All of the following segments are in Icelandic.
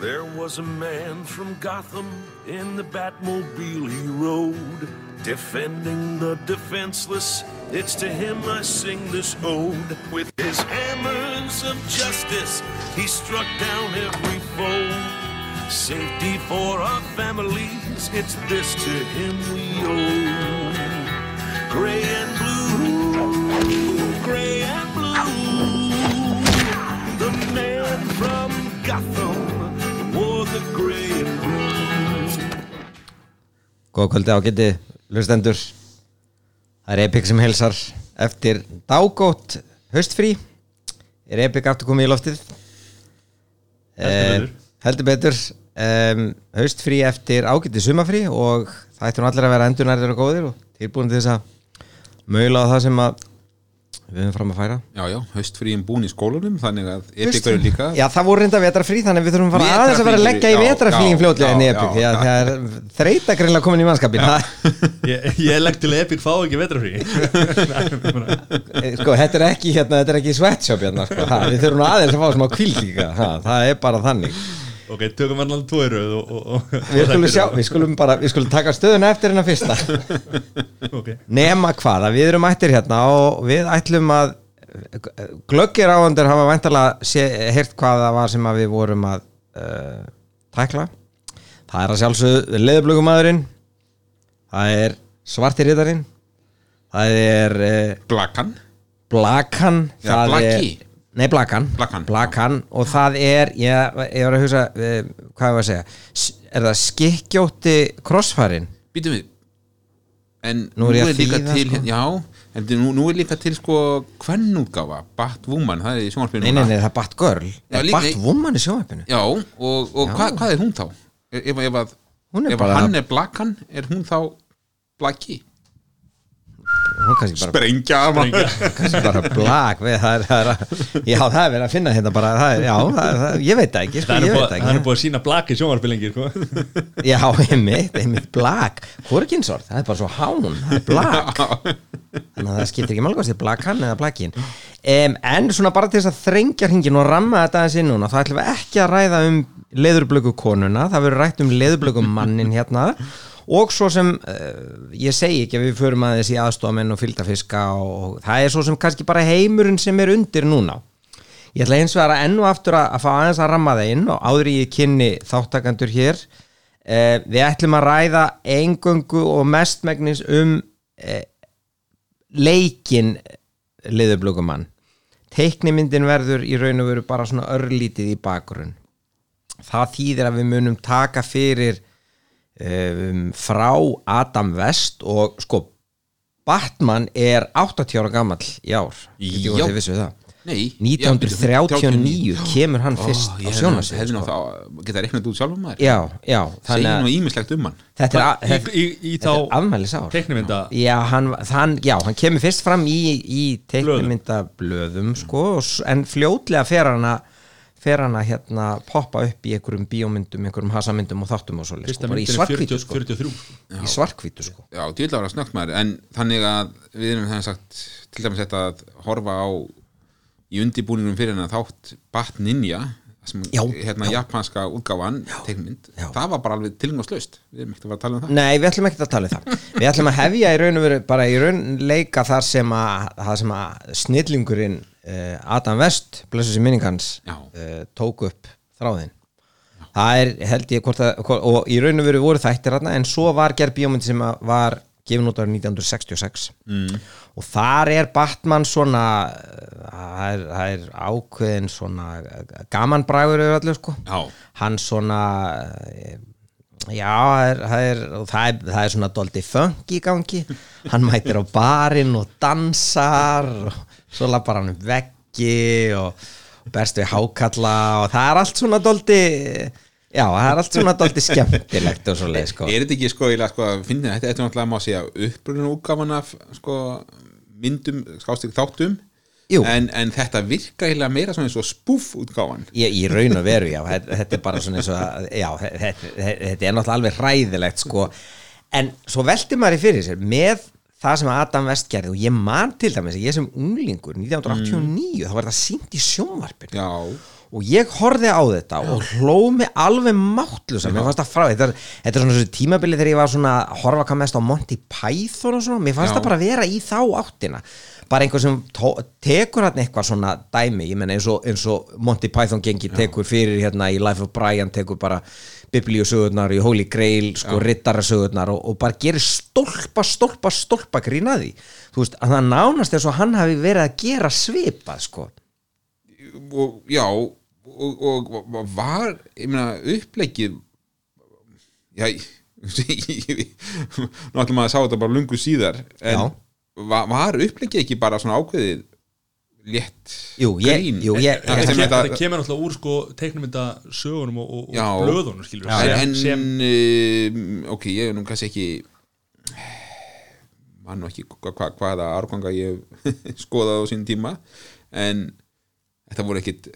There was a man from Gotham in the Batmobile he rode, defending the defenseless. It's to him I sing this ode. With his hammers of justice, he struck down every foe. Safety for our families, it's this to him we owe. Gray and blue, Góða kvöldi á geti, lustendur Það er Epic sem helsar eftir dágótt haustfrí. Er Epic aftur komið í loftið? Heldur betur. Eh, Heldur betur. Um, Haustfrí eftir ágætti sumafrí og það ættum allir að vera endurnærður og góðir og tilbúin til þess að mögulega það sem að við höfum fram að færa. Já, já, haustfríum búin í skólanum þannig að Epic eru líka Já, það voru reynda vetrafrí þannig að við þurfum að fara aðeins að vera að leggja í já, fljótlega en Epic já, því að já. það er þreita greinlega komin í mannskapin það Ég, ég legg til Epic fá ekki vetrafrí Eh, sko, þetta er ekki hérna, þetta er ekki sweatshop hérna, sko, ha, við þurfum aðeins að fá smá kvíld líka, ha, það er bara þannig Ok, tökum við allan tvo í röð og, og, og, við skulum sjá, við skulum bara, við skulum taka stöðuna eftir hérna fyrsta. Ok, nema hvaða, við erum ættir hérna og við ætlum að glöggir áhendur hafa væntalega heyrt hvað það var sem að við vorum að uh, tækla. Það er að sjálfsögðu leðublögumæðurinn það er svartirriðarinn það er uh, Blakan. Blakan Já, það Blaki. er, Nei, Blakan. Blakan, og það er ég, ég var að hugsa, uh, hvað var að segja. S- er það skikkjótti krossfærin Býtum við. En Nú er er, ég líka til sko. Já, en nú, nú er líka til sko hvernútgáfa, Batwoman það er í sjónvarpinu Nei, nei, nei, það er Batgirl. Já, er Batwoman í sjónvarpinu. Já, og, og hva, hvað er hún þá? Ef, ef, ef, er ef bara- hann er Blakan, er hún þá Blaki? Hún er kannski bara, Sprengja, kannski bara blag við, það er, það er, Já, það er verið að finna hérna bara það er, Já, það, það, ég veit það ekki, sko, það er búið, það það er búið að sína blaki sjónvarpi lengi sko. Já, einmitt, einmitt blag Hvorkinsort, það er bara svo hán Það er blag Þannig að það skiptir ekki málgast, er blakan eða blakkin um, En svona bara til þess að þrengja hringin og ramma þetta aðeins inn núna þá ætlum við ekki að ræða um leðurblöku konuna, það verður rætt um leðurblöku mannin hérna og svo sem uh, ég segi ekki að við förum aðeins í aðstofamenn og fylgdafiska og, það er svo sem kannski bara heimurinn sem er undir núna. Ég ætla eins og að enn og aftur að, að fá aðeins að ramma það inn og áður ég kynni þáttakandur hér eh, við ætlum að ræða engöngu og mestmegnis um eh, leikin liðublökumann. Teiknimyndin verður í raun og veru bara svona örlítið í bakgrunn. Það þýðir að við munum taka fyrir um, frá Adam West og sko Batman er 80 ára gamall í ár. Get ég Já. hvort þið vissu það. Nei. 1939 kemur hann fyrst á sjónasvið Hefði sko. geta reiknað út sjálfum maður? Já, já, þannig nú ímislegt um hann. þetta er, að- í, í, þetta er þá afmælisár. já hann, hann, já, hann kemur fyrst fram í, í teiknumyndablöðum sko, en fljótlega fer hann að fer hann að hérna poppa upp í einhverjum bíómyndum, einhverjum hasamyndum og þáttum og svoleið, fyrsta sko, bara í svarkvítu 40, sko, 43 í svarkvítu sko. Já, dýrlega var að snögt maður En þannig að við erum þannig sagt Til dæmis þetta að horfa á Í undibúningum fyrir hennar þátt Bat Ninja sem, Já, Hérna já. japanska útgáfan teikmynd já. Það var bara alveg tilngangslaust Við erum ekkert að fara að tala um það. Nei, við ætlum ekki að tala um það. Við ætlum að hefja í raun og veru bara í raun leika þar sem að, þar sem að snillingurinn Adam West, blessu sér minningans Já. uh, tók upp þráðinn. Það er held ég hvort að og í raun og veru voru þættir þarna en svo var gerð bíómynd sem var gefin út árið 1966 mm. og þar er Batman svona það er, það er ákveðin svona gaman bræður yfir allir sko. Já, hann svona eh, já, það er, það er, það er, það er svona doldi funk í gangi. Hann mætir á barinn og dansar og svo lappar hann um veggi og, berst við hákalla og það er allt svona doldi já, það er allt svona doldi skemmtilegt og svo leið sko. Er þetta ekki sko, eiginlega, sko finnir, þetta, þetta er náttúrulega má segja upprunum útgáfan af sko, myndum, skástrík þáttum. En, en þetta virka eiginlega meira svona eins og spúf útgáfan. Ég, í raun og veru, já, þetta, er bara svona eins og að, já, þetta, þetta, er náttúrulega alveg hræðilegt, sko. En svo velti maður í fyrir sér með það sem Adam West gerði og ég man til dæmis ég sem unglingur 1989, þá var þetta sínt í sjónvarpinu. Já, og ég horfði á þetta og hló mig alveg máttlusa mér fannst það frá, þetta er, þetta er svona þessi tímabili þegar ég var svona að horfa hvað mest á Monty Python og svona, mér fannst Já. það bara vera í þá áttina. Bara einhver sem tekur hann eitthvað svona dæmi, ég menna eins og, eins og Monty Python gengi tekur fyrir hérna í Life of Brian tekur bara biblíusögurnar í Holy Grail, sko rittarasögurnar og, og bara gerir stólpa, stólpa, stólpa grína því, þú veist, að það nánast eins og hann hafi verið að gera svipað, sko. Og já og, og, var ég meina uppleggið já nú ætlum að sá þetta bara lungu síðar en Já. var, var uppleggið ekki bara svona ákveðið létt Jú, ég- grín? jú, ég- En- ég- Þetta þetta- kemur, náttúrulega úr sko teiknumynda sögunum og, og, Já. og blöðunum skilur en, sem, en sem uh, ok, ég er nú kannski ekki mann nú ekki hva, hva, hvaða árganga ég hef skoðað á sín tíma en þetta voru ekkit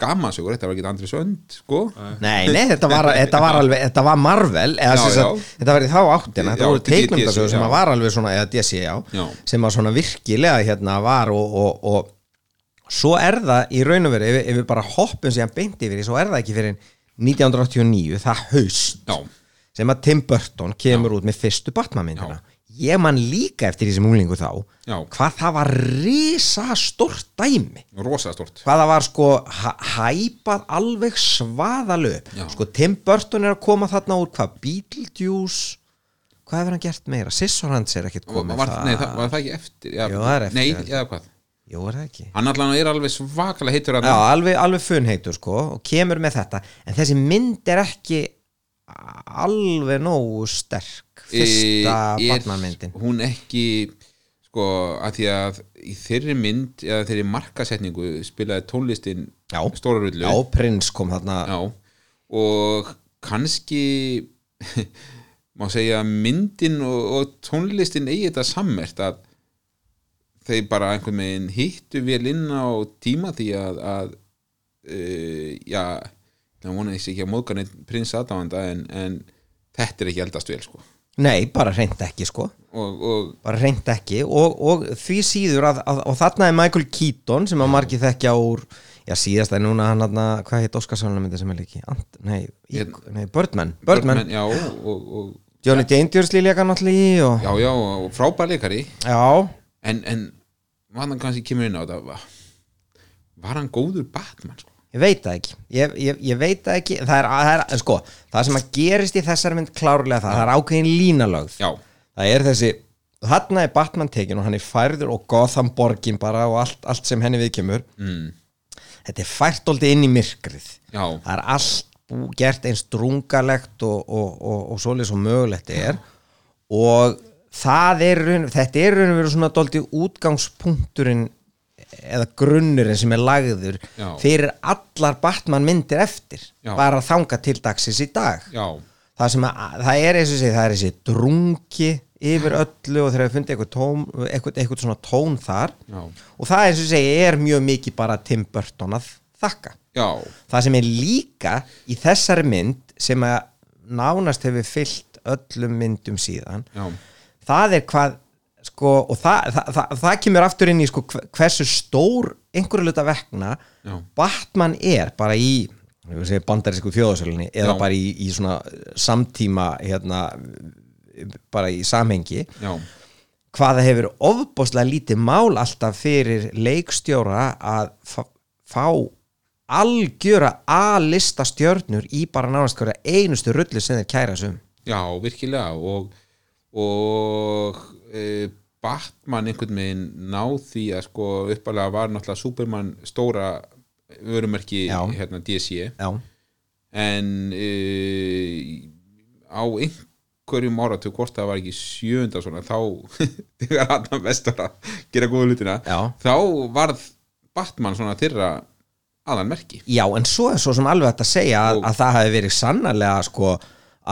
gamansögur, þetta var ekkit Andri Sönd sko. Nei, nei, þetta var, þetta var alveg, þetta var Marvel eða Já, já. þetta var í þá áttina, þetta Já, voru teiknumdasögur DC, sem að var alveg svona, eða já, Já. sem að svona virkilega hérna var og, og, og svo er það í raun og veru, ef, ef við bara hoppum síðan beint yfir, svo er það ekki fyrir 1989, það haust sem að Tim Burton kemur út með fyrstu Batman-myndina ég man líka eftir því sem unglingu þá Já. hvað það var risa stort dæmi. Rosa stort hvað það var sko hæ- hæpað alveg svaðalöp. Já. sko Tim Burton er að koma þarna úr hvað Beetlejuice? Hvað hefur hann gert meira? Scissorhands er ekkert komið var, nei, það, var það ekki eftir? Já, Jú, það er eftir, Nei, eða hvað? Jú, er það ekki. Hann allan er alveg svakalega heitur Já, alveg, alveg funheitur sko og kemur með þetta. En þessi mynd er ekki alveg nógu sterk fyrsta Batman-myndin hún ekki sko að því að í þeirri mynd eða þeirri markasetningu spilaði tónlistin Já. stóra rullu. Já, Prins kom þarna. Já, og kannski má segja myndin og, og tónlistin eigi þetta sammert að þeir bara einhvern veginn hittu vel inn á tíma því að, að uh, já það vona ekki að móðga neitt prins aðdáðanda en, en þetta er ekki eldast vel sko Nei, bara reynd ekki sko. Og, og bara reynd ekki. Og, og því síður að, að og þarna er Michael Keaton sem að margir þekkja úr já síðast er núna hann hann hvað heit Óskarsvæluna myndi sem er líki nei, í, nei, Birdman, Birdman. já, og, og, Johnny Dangerous líka náttúrulega í og, já, já, og frábær leikari. Já, en, en hann kannski kemur inn á þetta var hann góður Batman sko? Ég veit það ekki. Ég, ég, ég veit það ekki. Það er, það er, sko, það sem að gerist í þessari mynd klárlega það, það er ákveðin línalögð já, það er þessi þarna er Batman tekin og hann er færður og Gotham borgin bara og allt, allt sem henni viðkemur. Mm, þetta er fært oldi inn í myrkrið. Já, það er allt gert eins drungalegt og, og, og, og svoleiðis og mögulegt er. Og það er þetta er raun og veru svona doldi útgangspunkturinn eða grunnurinn sem er lagður Já. fyrir allar Batman myndir eftir Já. bara þanga til dagsins í dag. Já, það sem að, það er eins og sé, það er þessi drungi yfir öllu og þegar við fundið eitthvað, tóm, eitthvað, eitthvað svona tón þar. Já, og það eins og segi er mjög mikið bara Tim Burton að þakka. Já. Það sem er líka í þessari mynd sem að nánast hefur fyllt öllum myndum síðan já, það er hvað sko, og það, það, það, það kemur aftur inn í sko, hve- hversu stór einhverju luta vekna Já. Batman er bara í bandarísku þjóðasölinni eða Já. bara í, í svona samtíma hérna, bara í samhengi já, hvað það hefur ofbóðslega lítið mál alltaf fyrir leikstjóra að fá, algjöra A-lista stjörnur í bara nánast hverja einustu rullu sem þeir kæra um. sum já, virkilega og, og e, Batman einhvern veginn ná því að sko uppalega var náttúrulega Superman stóra vörumerki Já. hérna DC já, en e, á einhverjum áratug hvort það var ekki sjönda svona þá þegar hann vestur að gera góða hlutina Já. þá varð Batman svona þeirra aðanmerki já, en svo er svo sem alveg að segja að, að það hafi verið sannarlega sko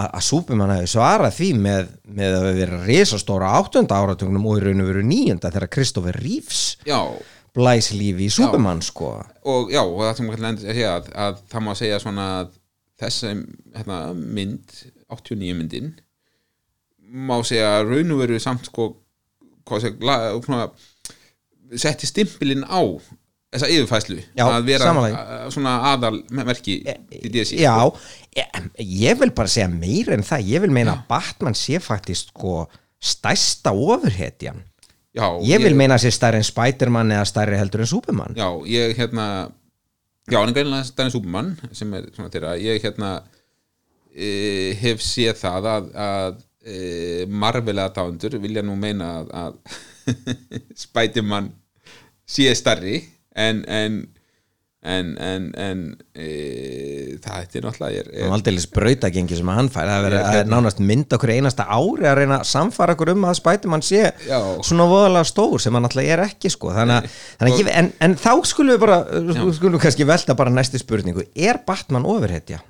að, Superman hafi svarað því með, með að vera risastóra áttunda áratugnum og í raun og veru níunda þegar Kristoffer Reeves já, blæs lífi í Superman sko. Og já, og það sem kannski lendir að segja að, að það má segja svona að þessi hérna, mynd 89 myndin má segja að raun og veru samt sko hvað segja, la, svona, setti stimpilinn á þessa yfirfæslu Já, að vera samanlega. svona aðal merki í DC Já, ég, ég vil bara segja meira en það. Ég vil meina að Batman sé faktist sko stærsta ofurhetjan. Já, Ég vil meina að sé stærri en Spiderman eða stærri heldur en Superman. Já, ég hérna já, en greinlega Danny Superman sem er svona þeirra, ég hérna e, hef séð það að, að e, Marvel aðdáendur vilja nú meina að, að Spiderman sé stærri en en en, en, en e, það er náttúrulega er, er, aldrei brautagengi sem hann fær. Það er, er nánast mynd okkur einasta ári að reyna að samfara okkur um að Spiderman sé Já. svona voðalega stór sem hann alltaf er ekki sko. Þannig þannig ég, en, en þá skulum við bara skulum við kannski velta bara næstu spurningu. Er Batman ofurhetja?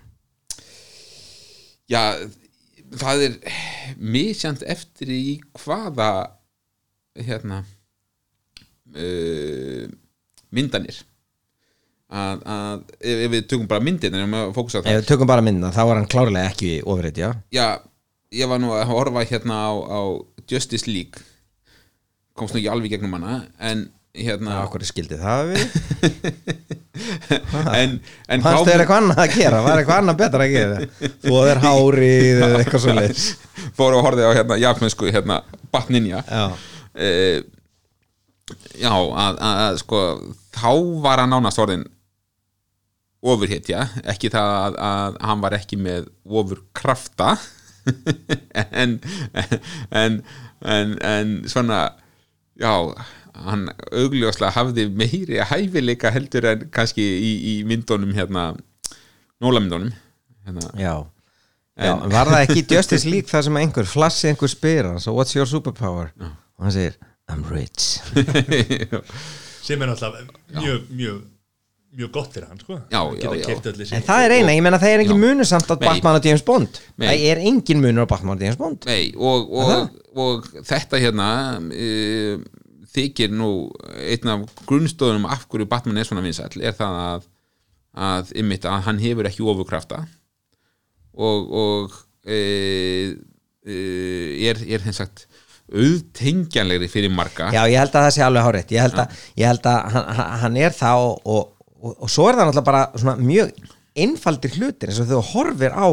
já, það er misjant eftir í hvaða hérna uh, myndanir. Að, að ef, ef við tökum bara á það Ef við tökum bara mynda þá er hann klárlega ekki ofurhetja. Já, ég var nú að horfa hérna á, á Justice League. Komst nú ekki alveg gegnum hana en hérna Okkur skildi það við? En, en Fannst þér eitthvað annað að gera? Var eitthvað annað betra að gera? Þú að þér hárið eða eitthvað svo leis fóru og horfði á hérna japansku hérna Batninja Já, uh, já að, að, að sko þá var hann nánast orðin ofurhetja ekki það að, að hann var ekki með ofurkrafta en, en, en en svona já, hann augljóslega hafði meiri hæfileika heldur en kannski í, í myndunum hérna nólamyndunum hérna, já. Já, en var það ekki Justice League það sem einhver flassi einhver spyr hann, so what's your superpower? Og hann segir, I'm rich sem er náttúrulega mjög, mjög mjög gott fyrir hann sko Já, Að já, já. En það er eina, ég menna það er engin Já. munur samt á Nei. Batman og James Bond Nei. Það er engin munur á Batman og James Bond Nei, og, og, og þetta hérna e, þykir nú einn af grunnstóðunum af hverju Batman er svona vinsæll er það að, að ymmit að hann hefur ekki ofurkrafta og, og e, e, er, er hins sagt auðtengjanlegri fyrir marga. Já, ég held að það sé alveg hárétt Ég held að, ég held að hann, hann- er það og, og, og, og svo er það náttúrulega bara svona mjög einfaldir hlutir eins og þegar þú horfir á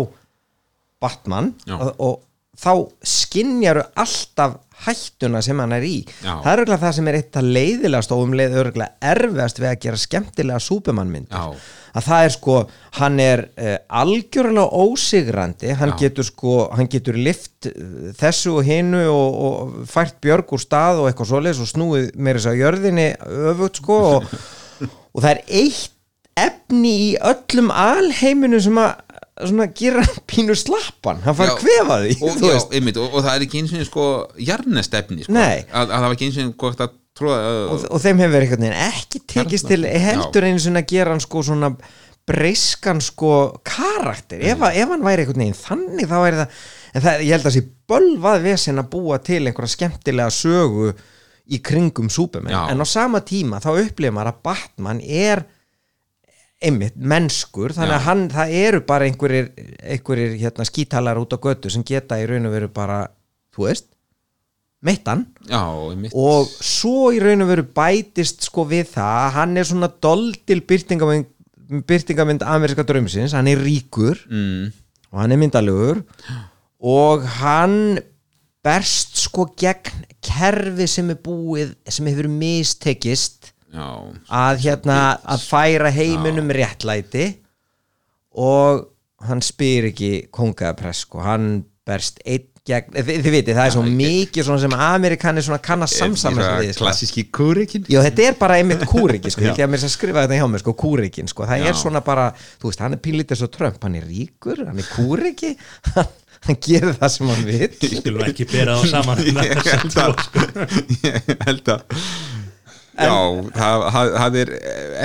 Batman og, og þá skinjaru alltaf hættuna sem hann er í Já. það er örgulega það sem er eitt að leiðilegast og um leið örgulega erfiðast við að gera skemmtilega súpumannmyndir að það er sko, hann er uh, algjörlega ósigrandi hann Já. getur sko, hann getur lift uh, þessu og hinu og, og fært björg úr stað og eitthvað svoleiðis og snúið meira þess að jörðinni öfugt sko og, og það er eitt efni í öllum alheiminu sem að svona gera pínu slappan hann fær Já. kvefaði og, og, og það er ekki eins og sko jarnestefni sko, að, að það var ekki eins og að tróða og, og þeim hefur veginn ekki tekist til heldur einu sinni að gera hann sko svona breyskan sko karakter. Ef, ef hann væri einhvern veginn þannig þá væri það, en það, ég held að sé bölvað vesen að búa til einhverja skemmtilega sögu í kringum Superman, Já. en á sama tíma þá upplifir maður að Batman er einmitt mennskur þannig að hann, það eru bara einhverjir, einhverjir hérna, skítalar út á götu sem geta í raun og veru bara þú veist, meittan já, og svo í raun og veru bætist sko við það að hann er svona doldil byrtingamind, byrtingamind ameriska draumsins, hann er ríkur mm, og hann er myndalegur. Og hann berst sko gegn kerfi sem er búið sem hefur mistekist að hérna að færa heiminum réttlæti og hann spyr ekki kongapress sko, hann berst einn gegn, þið, þið vitið, það er svo mikið svona sem Amerikanir svona kann að samsamast við sko. klassíski kúrikin Já, þetta er bara einmitt kúriki, sko, ég að mér að skrifa þetta hjá mér, sko, kúrikin, sko, það Já. er svona bara, þú veist, hann er pínlítið svo Trump, hann er ríkur, hann er kúriki, hann, hann gerir það sem hann vil. skulum ekki bera það saman. Ég held að ég held að já, það, það, það er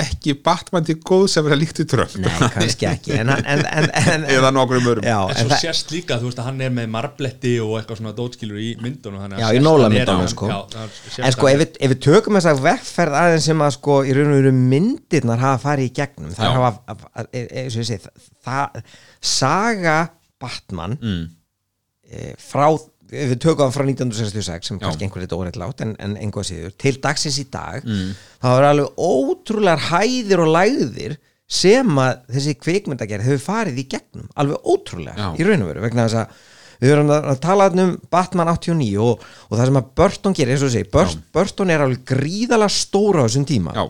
ekki Batman til góð sem er að líkt við Trump. Nei, kannski ekki, en, en, en, en, eða nokkrum örum já, en svo sést líka, þú veist að hann er með marbletti og eitthvað svona dótskilur í myndunum Já, í er- myndunum, sko. já, það sést en sko, ef við, ef við tökum þess að vegferð aðeins sem að, sko, í raun og veru myndirnar hafa farið í gegnum, það hafa, að- e- eins og ég segi, það, saga Batman mm, e, frá við tökum hann frá 1966 sem kannski einhver þetta óreittlátt en, en einhvað síður, til dagsins í dag mm. það var alveg ótrúlegar hæðir og lægðir sem að þessi kvikmyndagerð hefur farið í gegnum. Alveg ótrúlega Já. í raun og veru vegna þess að við erum að tala um Batman 89 og, og það sem að Burton gerir, eins og þessi Bur Burton er alveg gríðalega stóra á þessum tíma. Já,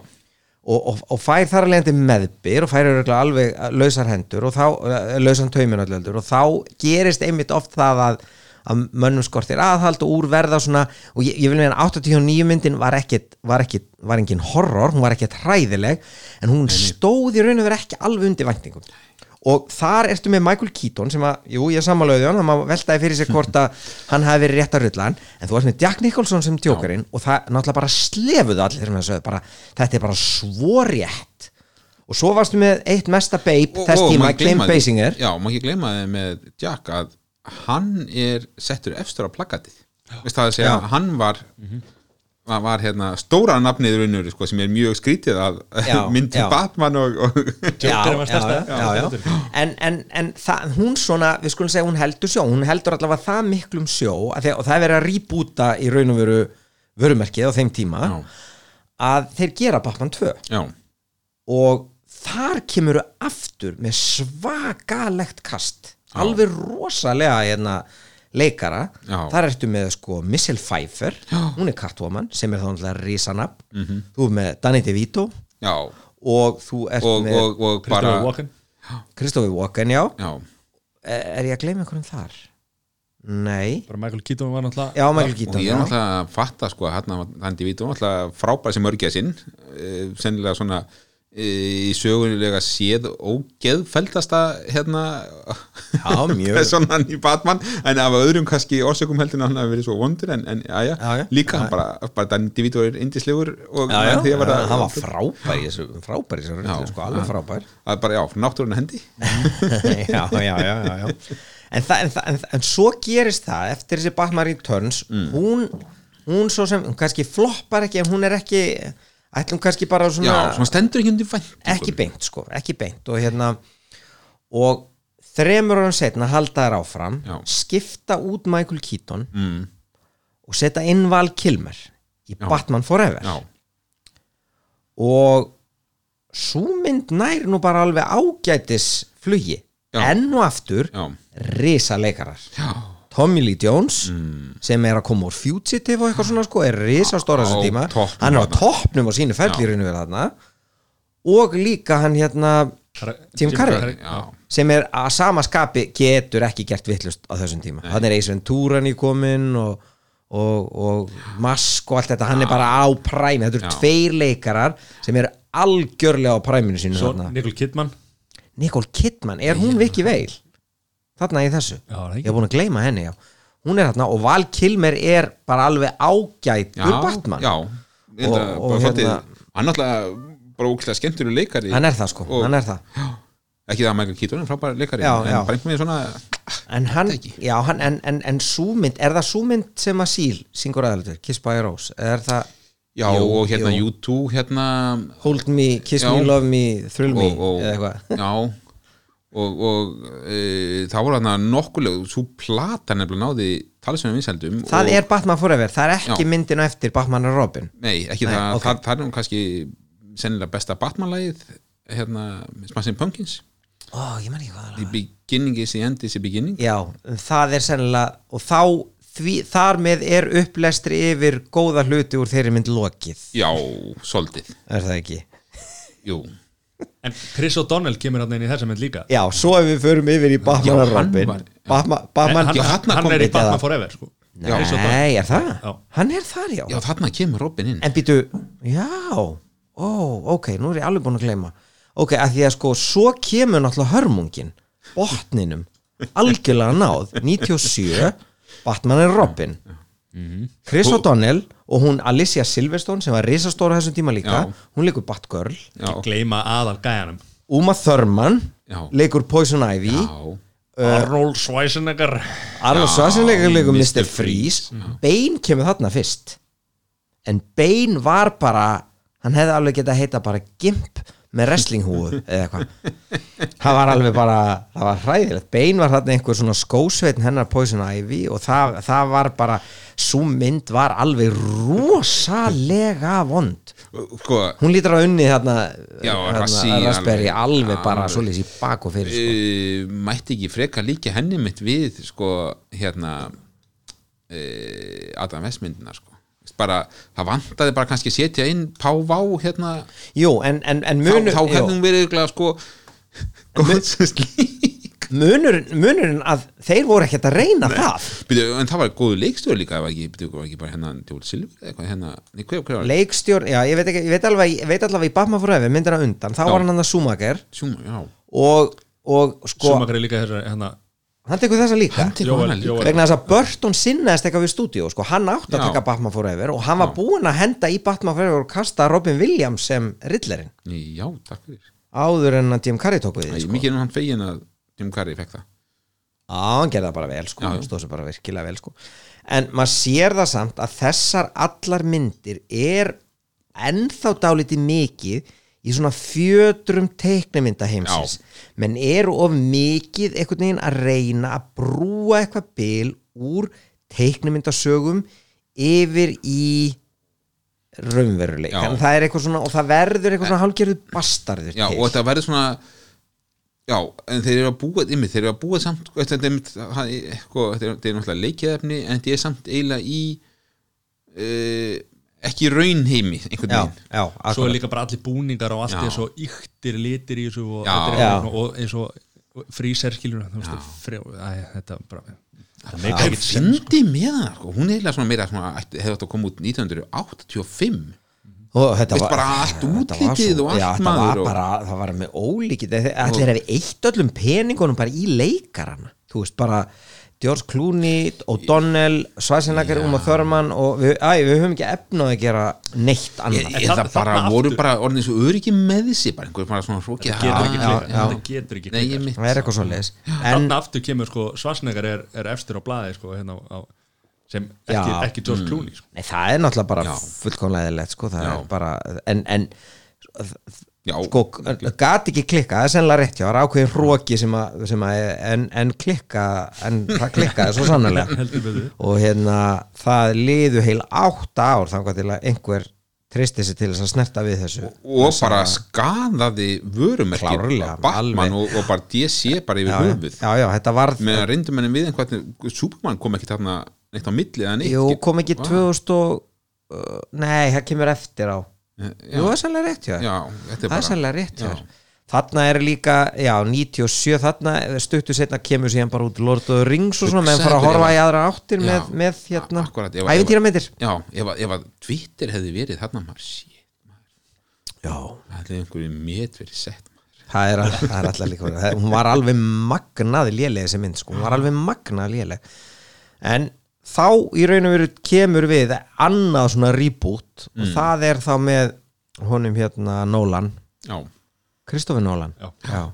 og, og, og fær þar að leiðandi meðbyr og fær alveg lausar hendur og þá, eh, lausan taumin öllu og þá gerist einmitt oft það að, að mönnum skortir aðhald og úr verða svona, og ég, ég vil meina 89 myndin var ekkit, var ekkit var engin horror, hún var ekkit hræðileg en hún stóð í raun og verið ekki alveg undir væntingum. Og þar ertu með Michael Keaton sem að, jú, ég samanlöði hann, hann veltaði fyrir sig hvort að hann hafi verið rétt að rullan en þú varst með Jack Nicholson sem djókarinn og það náttúrulega bara slefuðu allir maður sögðu bara, þetta er bara svo rétt. Og svo varstu með eitt mesta beip þess tíma, maður því- Basinger. Já, má ekki gleyma þið með Jack að hann er settur efstur á plakatið það að segja Já. að hann var var, var hérna stóra nafnið í raunur sko, sem er mjög skrítið að Já, myndi já. Batman og, og Joker var stærsta. já, já, já. En, en, en það, hún svona við skulum segja hún heldur sjó, hún heldur allavega það miklum sjó að því, og það er verið að rýbúta í raun og veru vörumerkið á þeim tíma Já. að þeir gera Batman 2 já, og þar kemur aftur með svakalegt kast alveg rosalega hérna, leikara, Já. þar ertu með sko Michelle Pfeiffer, hún er Catwoman sem er þá náttúrulega risanab Mhm. þú er með Danny DeVito. Já. Og þú ert og, með og, og bara Christopher Walken Christopher Walken, já. Já, er ég að gleyma einhverjum þar? Nei, bara Michael Keaton var náttúrulega já, Michael og Keaton ég já. er náttúrulega að fatta sko að hérna hann Divito náttúrulega frábær sem örgja sinn uh, sennilega svona í sögulega séð ógeðfeldasta hérna Já, personan í Batman en af öðrum kannski orsökum heldur hann hafi verið svo vondur en, en aðja, líka Já, hann bara, bara Dan Divito er indislegur og Já, því að hann var frábær þessu, frábær þessu Já, sko, alveg frábær. Að bara já, náttúrun hendi. Já, já, já. En, það, en, það, en, en svo gerist það eftir þessi Batman Returns Mm. hún, hún svo sem hún kannski floppar ekki en hún er ekki ætlum kannski bara já, svona, svona stendur ekki undir vænt ekki beint sko, ekki beint. Og hérna og þremur árum setna halda þær áfram Já. skipta út Michael Keaton mm, og setja inn Val Kilmer í Já. Batman Forever. Já, og svo mynd nær nú bara alveg ágætis flugi. Enn og aftur risa leikarar. Já Tommy Lee Jones sem er að koma úr Fugitive og eitthvað svona sko er risa stóra þessu Á tíma. toppnum hann er á toppnum á sínu þarna. Og líka hann hérna Jim Carrey. já, sem er að sama skapi getur ekki gert vittlust á þessum tíma. Hann er Ace Ventura nýkomin og, og, og Mask og allt þetta. Hann er bara á præmi, þetta eru Já. tveir leikarar sem eru algjörlega á præminu sínu Nicole Kidman. Nicole Kidman, er hún Vicky Veil? Þarna í þessu. Já. Ég hef búin að gleyma henni, já. Hún er þarna og Val Kilmer er bara alveg ágætur já, Batman. já, Og- og, hérna, hann náttúrulega bara ógæslega skemmtur leikari. Hann er það sko, Og- hann er það. Ekki það að Michael Keaton er frábær leikari en bara einhvern veginn svona En hann, hann, en, en, en súmynd Er það súmynd sem að síl syngur aðaldur, Kiss by a Rose? Er það já Jú, og hérna jú. U2 hérna Hold me, Kiss Já. me, love me, thrill me og, og, já og, og e, það voru hérna nokkuleg svo plata nefnilega náði talsveðum vinsældum Það og, er Batman Forever, það er ekki Já. myndin á eftir Batman og Robin. Nei, ekki Nei, það, ok. það, það er nú kannski sennilega besta Batman-lægið hérna, Smashing Pumpkins. Ó, ég man ekki hvað það The beginning is the end is the beginning. Já, það er sennilega og þá, því, þar með er upplestri yfir góða hluti úr þeirri mynd lokið, já, soldið, er það ekki? jú En Chris O'Donnell kemur hann inn í þessa mynd líka. Já, svo ef við förum yfir í Batman Já, og hann Robin var- Batman, En Batman hann, já, er í Batman eða- Forever sko. O'Donnell. Nei, er það? Já. Hann er þar, já, já, þarna kemur Robin inn. En býtu, já. Ó, ok, nú er ég alveg búin að gleyma. Ok, að því að sko, svo kemur náttúrulega hörmungin Botninum Algjörlega náð, 97 Batman er Robin Chris O'Donnell og hún Alicia Silverstone sem var risastóra þessum tíma líka Já. hún leikur Batgirl já, Gleyma aðal gæjanum. Uma Thurman Já. leikur Poison Ivy. Já, Arnold Schwarzenegger. Arnold Schwarzenegger leikur Mr. Freeze. Bane kemur þarna fyrst. En Bane var bara hann hefði alveg getað heita bara Gimp með wrestlinghúu eða eitthvað. Það var alveg bara, það var hræðilegt. Bane var þarna einhver svona skósveitin hennar Poison Ivy og það, það var bara svo mynd var alveg rosalega vond. Sko, hún lítur að unni þarna, Já, þarna Rassi Raspberry alveg- alveg bara svolítið í bak og fyrir sko. uh, mætti ekki freka líka henni mitt við sko hérna uh, Adam Westmyndina sko bara, það vantaði bara kannski setja inn Pává hérna. Jú, en, en, en þá, munur þá hefði hún verið örugglega, sko góðsins lík munurinn, munurinn að þeir voru ekkert að reyna það. Byrju, en það var góðu leikstjóð líka það var ekki, byrju, var ekki bara hérna Djóð Silver eða eitthvað hérna, nei, var leikstjórn, já, ég veit, ekki, ég veit alveg ég veit alveg í Batman Forever, myndina undan þá Já. var hann að Sjúma, já, og, og sko, Schumacher er líka þessar hérna, hann tekur þessa líka. Hann tekur Jóel- hana líka. Jóel- vegna þess að Burton sinnaðist eitthvað við stúdíu sko, hann átti að Já. taka Batman Forever og hann var búinn að henda í Batman Forever og kasta Robin Williams sem rillerinn já, takk fyrir. Áður en að Jim Carrey tók við því sko. mikið er nú hann fegin að Jim Carrey fekk það. Já, hann gerði það bara vel sko, hann stóð sér bara virkilega vel sko. En maður sér það samt að þessar allar myndir er ennþá dálítið mikið í svona fjötrum teiknumynda heimsins. Menn eru of mikið einhvern veginn að reyna að brúa eitthvað bil úr teiknumyndasögum yfir í raunveruleik það svona og það verður eitthvað svona hálfgerðu bastarður já, og þetta verður svona já, en þeir eru að búa ymmið, þeir eru að búa samt þetta er, það náttúrulega leikiðefni en þetta er samt eiginlega í uh, ekki raunheimi einhvern já, veginn já, svo er líka bara allir búningar og allt Já. er svo yktir litir í þessu og, Já. Já. og eins og fríserskilur þetta er bara það sens, sko. fyndi með það, sko. hún er eiginlega svona meira hefði átt að koma út 1985 og þetta var bara allt útlitið og allt já, maður var og- bara, það var með ólíkið allir hefði eitt öllum peningunum bara í leikarana þú veist bara George Clooney, O'Donnell Schwarzenegger, Uma Thurman og við, æ, við höfum ekki efnað að gera neitt annað. Ég- eða þarna- bara þarna voru aftur- bara orðin svo öryggi með þessi bara einhver bara svona hrókið Þetta getur ekki Já, klikkað, já. þetta getur ekki Nei, ég klikkað mitt það er eitthvað svo leiðis en Þarna aftur kemur sko Svarsnegar er, er efstur á blaði sko, hérna, á, á, sem ekki, Já. ekki George Clooney sko. nei, það er náttúrulega bara fullkomlega eðlilegt sko, það er bara en, en Já, sko, gat ekki klikka, það er sennilega rétt hjá, það er ákveðin hróki sem að, sem að en, en klikka, en það klikkaði svo sannlega og hérna það liðu heil átta ár til að einhver tristi sig til þess að snerta við þessu. Og bara skadaði vörumerkir Batman og, og bara DC bara yfir já, höfuð. Já, já, þetta varð með að reyndum henni við einhvern Superman kom ekki þarna neitt á milli eða neitt jú, kom ekki Vá. 2000 og uh, nei, það kemur eftir á. já, jú, það er sannlega rétt hjá þér. já, þetta er það er sannlega rétt hjá Já. þér. þarna er líka, já, 97 þarna stuttu setna kemur síðan bara út Lord of the Rings og svona, menn fara að horfa í aðra áttir Já, með, með hérna, ef- æfintýramyndir já, ef, ef að Twitter hefði verið þarna maður shit, já, það hefði einhverju met verið sett maður. það er, það er alltaf líka það, hún var alveg magnað léleg þessi mynd sko, hún var alveg magnað léleg. En þá í raun og veru kemur við annað svona reboot og Mm. það er þá með honum hérna Nolan. Já, Kristoffer Nolan. Já.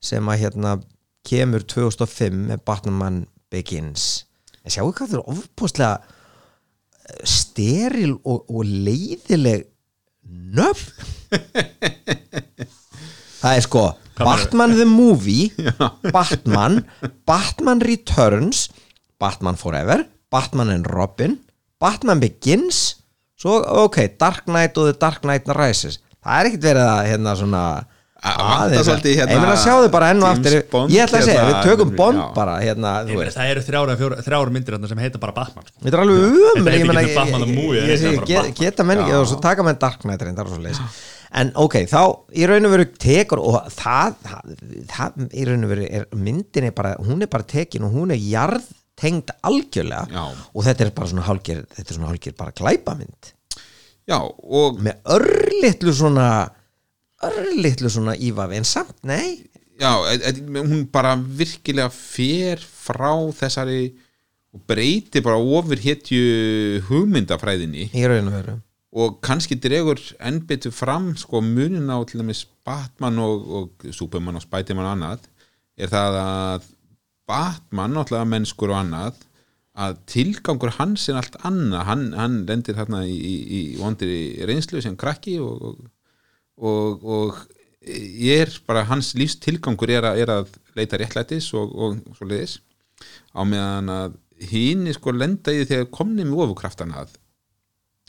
sem að hérna kemur 2005 með Batman Begins. En sjáu hvað það er ofbúslega steril og, og leiðileg nöfn. Það er sko Batman the Movie Batman Batman Returns Batman Forever Batman and Robin Batman Begins svo ok, Dark Knight og The Dark Knight Rises það er ekkert verið að hérna svona aðeins hérna, ég meina sjáðu bara enn og aftur Bond, ég ætla að segja, hérna, við tökum Bond já. bara hérna, meina, veist það eru þrjára, fjóra, þrjára myndir sem heita bara Batman sko. Þetta er alveg heitir ég meina, er. Geta menn ekki Já. og svo taka menn Dark Knight leis En ok, þá í raun og veru tekur og það, það, það í raun og veru er myndin er bara, hún er bara tekin og hún er jarðtengd algjörlega Já. og þetta er bara svona hálgir þetta er svona hálgir bara glæpamynd. Já, og með örlitlu svona örlitlu svona ívafi en samt, nei. Já, e- e- hún bara virkilega fer frá þessari og breyti bara ofur hétju hugmyndafræðinni. Í raun og veru. Og kannski dregur enn betur fram sko munin á til dæmis Batman og, og Superman og Spiderman og annað er það að Batman, náttúrulega mennskur og annað að tilgangur hans er allt annað, hann, hann lendir þarna í, í, í vondri reynslu sem krakki og, og, og, og er bara hans lífs tilgangur er að, er að leita réttlætis og, og svo leiðis á meðan að hinn sko lenda í því þegar komni með ofurkraftana að,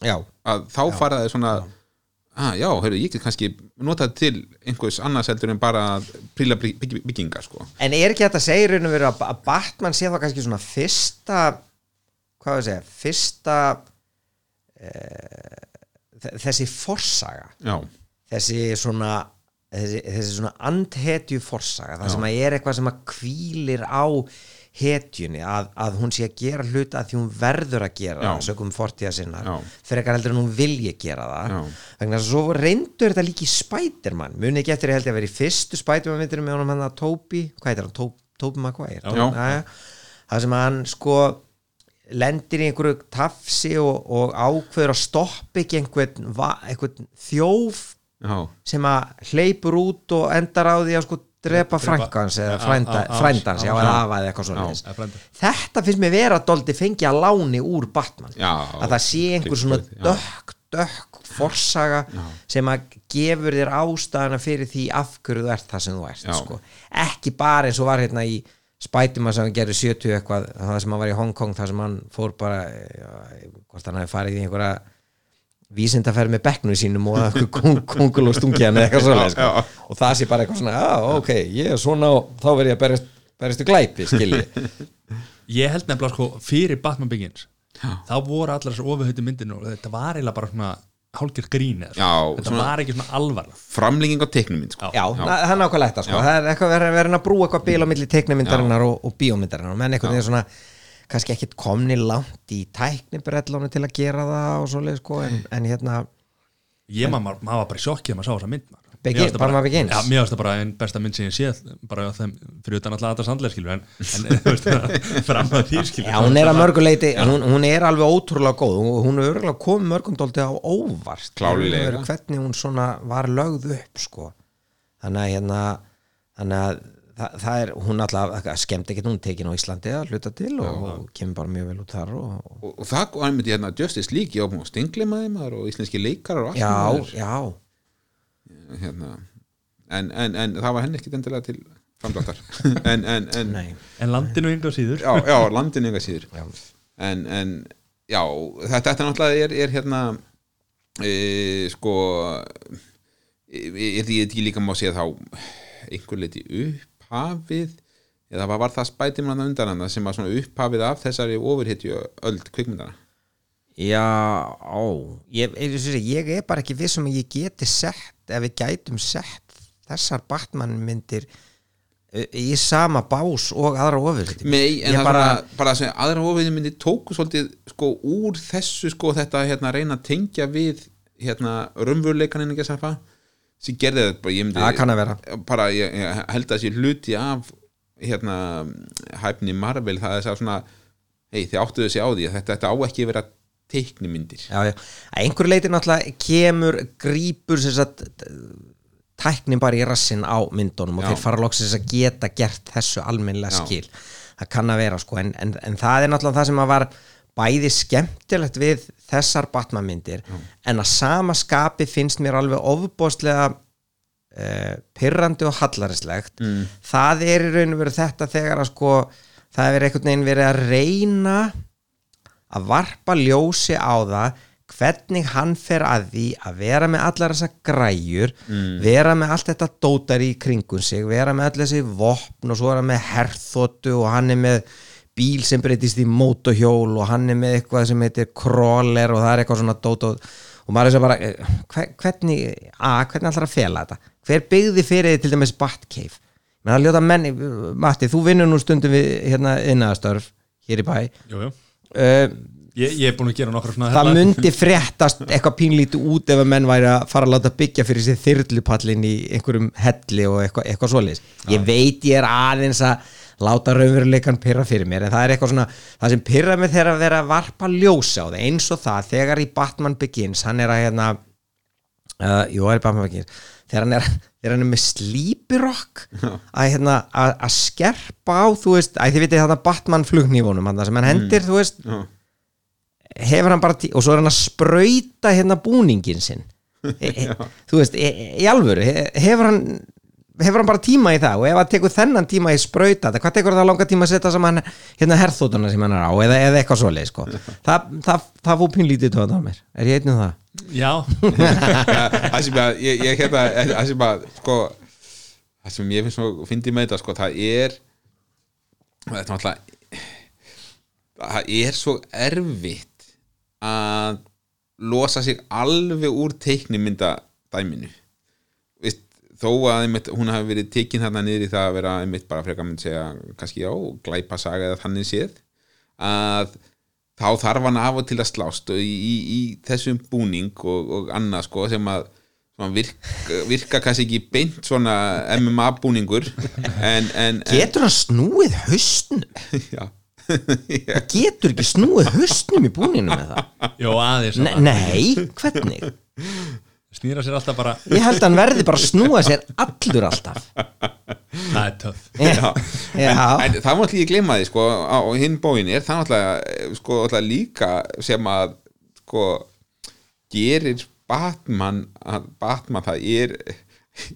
já, að þá fara það svona að já, heyrðu, ég get kannski notað til einhvers annars heldur en bara að príla bygg, bygg, byggingar sko. En er ekki þetta að segja í raun og veru að að Batman sé þá kannski svona fyrsta hvað við segja, fyrsta e, þessi forsaga? Já, þessi svona þessi, þessi svona andhetju forsaga það Já. sem að er eitthvað sem að kvílir á hetjunni að, að hún sé að gera hluta að því hún verður að gera Já. það sögum fortíða sinnar frekar heldur en hún vilji gera það. Þess að svo reyndur þetta líka í Spiderman. Muni ekki eftir ég held ég að vera í fyrstu Spiderman myndinu með honum hann að Toby, hvað heitir hann, Já. Jæja. það sem hann sko lendir í einhverju tafsi og, og ákveður að stoppa ekki einhvern, einhvern þjóf já, sem að hleypur út og endar á því að sko drepa frænkans eða frændans, já, eða já. afa eða eitthvað svona þetta finnst mér vera að Doldi fengi að láni úr Batman Já, að það sé einhver svona já. dökk, dökk forsaga sem að gefur þér ástæðana fyrir því af hverju þú ert það sem þú ert Já. sko. ekki bara eins og var hérna í Spiderman sem hann gerði 70 eitthvað það sem hann var í Hong Kong þar sem hann fór bara já, hvort hann hafi farið í einhverja vísindaferð með bekknu sínum og að kongul og stungi hann eða eitthvað svoleið sko. Já. og það sé bara eitthvað svona já ok, ég er svona og þá verð ég að berjast, berjast í glæpi skilji ég held nefnilega sko fyrir Batman Begins þá voru allar þessar ofurhauti myndinu og þetta var eiginlega bara svona hálfgjörð grín eða Já, svona. þetta svona- var ekki svona alvarlega framlenging á teiknum minn sko. Já. Já, það það er nákvæmlega þetta sko. Já. það er eitthvað verið að brúa eitthvað bíl á milli teiknumyndarinnar og, og bíómyndarinnar menn svona kannski ekkit komni langt í tæknibrellónu til að gera það og svoleið sko en, en hérna, ég maður, maður var bara í sjokki að maður sá þessa mynd maður. Begin- bara- Begins? já, mér finnst það bara einn besta mynd sem ég séð bara á þeim, fyrir utan alltaf þetta sandlega skilur en, en fram að því skilur já, hún er að mörguleiti hún, hún er alveg ótrúlega góð. Og hún er örgulega komið mörgum dólti á óvart. Veru Hvernig hún svona var lögð upp sko. Þannig að hérna þannig að það, það er, hún alltaf skemmt ekkert hún tekin á Íslandi að hluta til og, og kemur bara mjög vel út þar og, og og, og það einmitt hérna Justice League, ég ábúin að stinglimaði maður og íslenski leikarar og allt já, maður, já hérna. en, en, en það var henni ekkit endilega til framdráttar en, en, en Nei. en landinu yngur síður já, já, landinu enga síður Já. en, en já, þetta, þetta náttúrulega er, er hérna e, sko er því ekki líka má segja þá einhver leiti upphafið eða var, það spætum hann undan hann sem var svona upphafið af þessari ofurhetju öld kvikmyndana Já, á ég, ég, er bara ekki viss um að ég geti sett ef við gætum sett þessar Batman myndir eh, í sama bás og aðra ofur Nei, en það bara- bara, sem aðra ofurhetju myndi tóku svolítið sko úr þessu sko þetta hérna reyna að tengja við hérna raunveruleikaninn ekki að safa sem gerði þetta bara, ég myndi Það kann að vera. bara, ég, ég held að sé hluti af hérna hæfni Marvel, það er það svona hei, þið áttuðu sig á því að þetta, þetta á ekki að vera teiknimyndir Já, já, að einhverju leiti náttúrulega kemur grípur sem sagt tæknin bara í rassin á myndunum og Já. þeir fara loksins að geta gert þessu almennlega Já. skil það kann að vera sko en, en, en það er náttúrulega það sem að var bæði skemmtilegt við þessar Batman myndir en að sama skapi finnst mér alveg ofbóðslega uh, pyrrandi og hallarislegt mm. það er í raun og veru þetta þegar að sko það er einhvern veginn verið að reyna að varpa ljósi á það hvernig hann fer að því að vera með allar þessar græjur vera með allt þetta dótar í kringum sig vera með allir þessi vopn og svo er hann með herþóttu og hann er með bíl sem breytist í mótohjól og hann er með eitthvað sem heitir crawler og það er eitthvað svona dót og, og maður er svo bara eh, hver, hvernig, að, hvernig allar að fela þetta? Hver byggði fyrir því til dæmis Batcave? Menn að ljóta menni, Matti, þú vinnur nú stundum við hérna innæðastörf hér í bæ. Jú, jú. uh, Ég, ég er búin að gera svona það headline. myndi fréttast eitthvað pínlítið út ef að menn væri að fara að láta byggja fyrir sér þyrlupallin í einhverjum helli og eitthvað, eitthvað svoleiðis. Ég veit ég er aðeins að láta raunveruleikan pyrra fyrir mér. En það er eitthvað svona, það sem pyrra mig þegar að vera að varpa ljósa á það eins og það þegar í Batman Begins hann er að hérna uh, jú, það er Batman Begins þegar hann er, þegar hann er með slípirokk að hérna að, að skerpa á, þú veist, að þið vitið þetta Batman flugnýfunum, hann sem hann hendir, þú veist Já. hefur hann bara tí og svo er hann að sprauta hérna búningin sinn. E, e, þú veist, e, e, í alvöru he- hefur hann hefur hann bara tíma í það og ef hann tekur þennan tíma í sprauta það, hvað tekur það langa tíma að setja saman hérna herþótuna sem hann er á eða, eða eitthvað svoleið sko. það, það, það fór pínlítið tóðan á mér er ég einn um það? Já, það sem að ég, ég hérna það sem að sko það sem ég finnst svo fyndi með þetta sko það er þetta er náttúrulega það er svo erfitt að losa sig alveg úr teiknimynda dæminu þó að einmitt, hún hafi verið tekin þarna niður í það að vera einmitt bara frekar mynd segja kannski já, glæpa saga eða þannig séð að þá þarf hann af og til að slást og í, í, í þessum búning og, og annað sko sem að virka, virka kannski ekki beint svona MMA búningur en, en, getur hann snúið haustnum? já, Það getur ekki snúið haustnum í búninu með það jó aðeins Ne nei, hvernig? Snýra sér alltaf bara. Ég held að hann verði bara að snúa sér allur alltaf. Það er töff. Já, já. en það var alltaf ég glemma því sko á hinn bóin er það alltaf sko líka sem að sko gerir Batman að Batman það er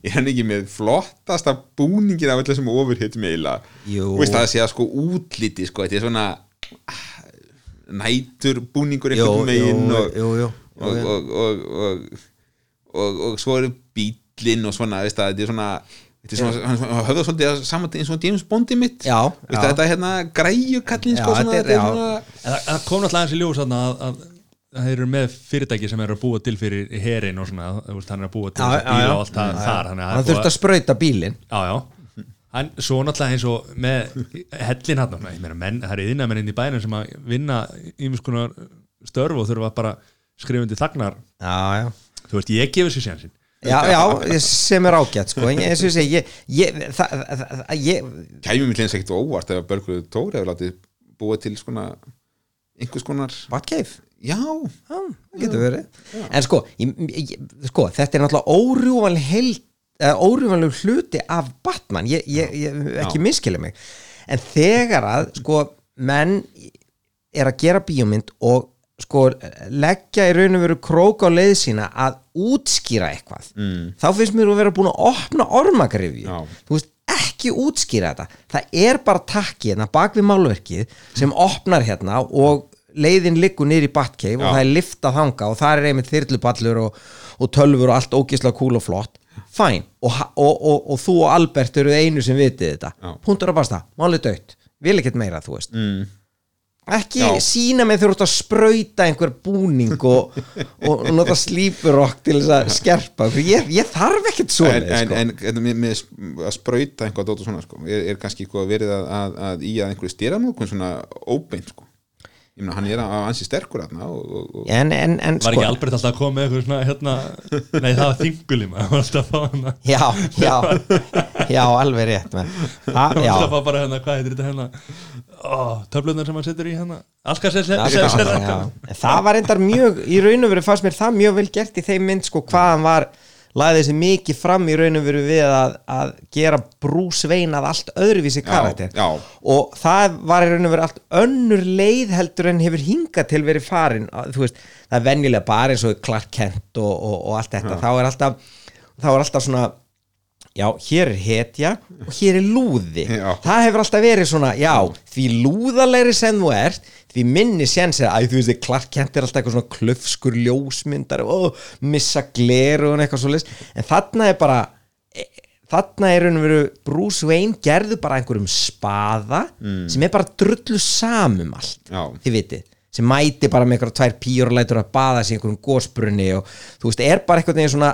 er hann ekki með flottasta búningin af öll þessum Jú. Þú veist það að segja sko útliti sko þetta er svona ah, nætur búningur einhvern megin og, og, og, og, og, og, og svo eru bílinn og svona, veist það, þetta er svona þetta er svona, hann hann höfða svolítið að saman eins og James Bondi mitt. Já, veist já. það, þetta er hérna græjukallin sko, Já, svona, þetta er- þetta er já. svona En það, það kom náttúrulega eins í ljós þarna að, að að þeir eru með fyrirtæki sem eru að búa til fyrir herin og svona, þú veist, hann er að búa til Já, þessa já, bíla já. og allt það þar þannig að hann það er þurfti búið að sprauta bílinn. Já, já. Hann, svo náttúrulega eins og með hellin hann, ég meina menn, það er yðnamenn inn í bænum sem að vinna ímis konar störf og þurfa bara skrifundi þagnar, já, já þú veist, ég gefur sér sjansinn Já, já, sem er ágætt sko, en eins og ég segi ég, ég, það, það, það, ég, kæmi mér hlins ekkert óvart ef að Börgur Tóri hefur látið búa til svona einhvers konar Batcave já, Já, það getur verið. En sko, ég, ég, sko þetta er náttúrulega órjúvanleg held órjúvanleg hluti af Batman. Ég, ég, ég ekki Já. miskili mig. En þegar að sko menn er að gera bíómynd og sko leggja í raun og veru krók á leið sína að útskýra eitthvað. Mm. þá finnst mér að vera búin að opna ormagrifju. Þú veist ekki útskýra þetta. Það er bara takki hérna bak við málverkið sem opnar hérna og leiðin liggur niður í Batcave og það er liftað þanga og það er einmitt þyrlupallur og, og tölfur og allt ógislega kúl og flott. Fæn og, og, og, þú og Albert eru einu sem vitið þetta. Punktur að basta, málið dött vil ekkert meira þú veist. Mm, ekki Já. sína mig þegar þú ert að sprauta einhver búning og, og, nota slípurokk til þess að skerpa ég, ég þarf ekkert svona en, en, sko. en, en með, með að sprauta einhvað dót og svona sko, er, er kannski verið að, að, að í að einhverju styramókun svona óbeint sko ég meina hann er að ansi sterkur þarna og, og, og en, en, en Var sko ekki Albert alltaf að koma með eitthvað svona hérna, nei það var þinguli maður var alltaf að fá hana. Já, já, já, alveg rétt menn. ha, var alltaf að fá bara hérna, hvað heitir þetta hérna? Töflunar sem hann setur í hérna. Það var endar mjög í raun og veru fannst mér það mjög vel gert í þeim mynd sko hvað hann var laðið þessi mikið fram í raun og veru við að, að gera Wayne að allt öðruvísi karakter. já. og það var í raun og veru allt önnur leið heldur en hefur hingað til verið farin. Þú veist, það er venjulega bara eins og Clark Kent og, og, og allt þetta. Þá er alltaf, þá er alltaf svona já, hér er hetja og hér er lúði. Já. það hefur alltaf verið svona, já, því lúðalegri sem þú ert, því minni séns er að þú veist, Clark Kent er alltaf eitthvað svona klöfskur ljósmyndar og missa gleru og eitthvað svo en þarna er bara e, þarna er raun og veru Bruce Wayne gerðu bara einhverjum spaða sem er bara drullu samum allt, Já. þið vitið. Sem mæti bara með einhverja tvær pýr og lætur að baða sig einhverjum gósbrunni og þú veist, er bara veginn svona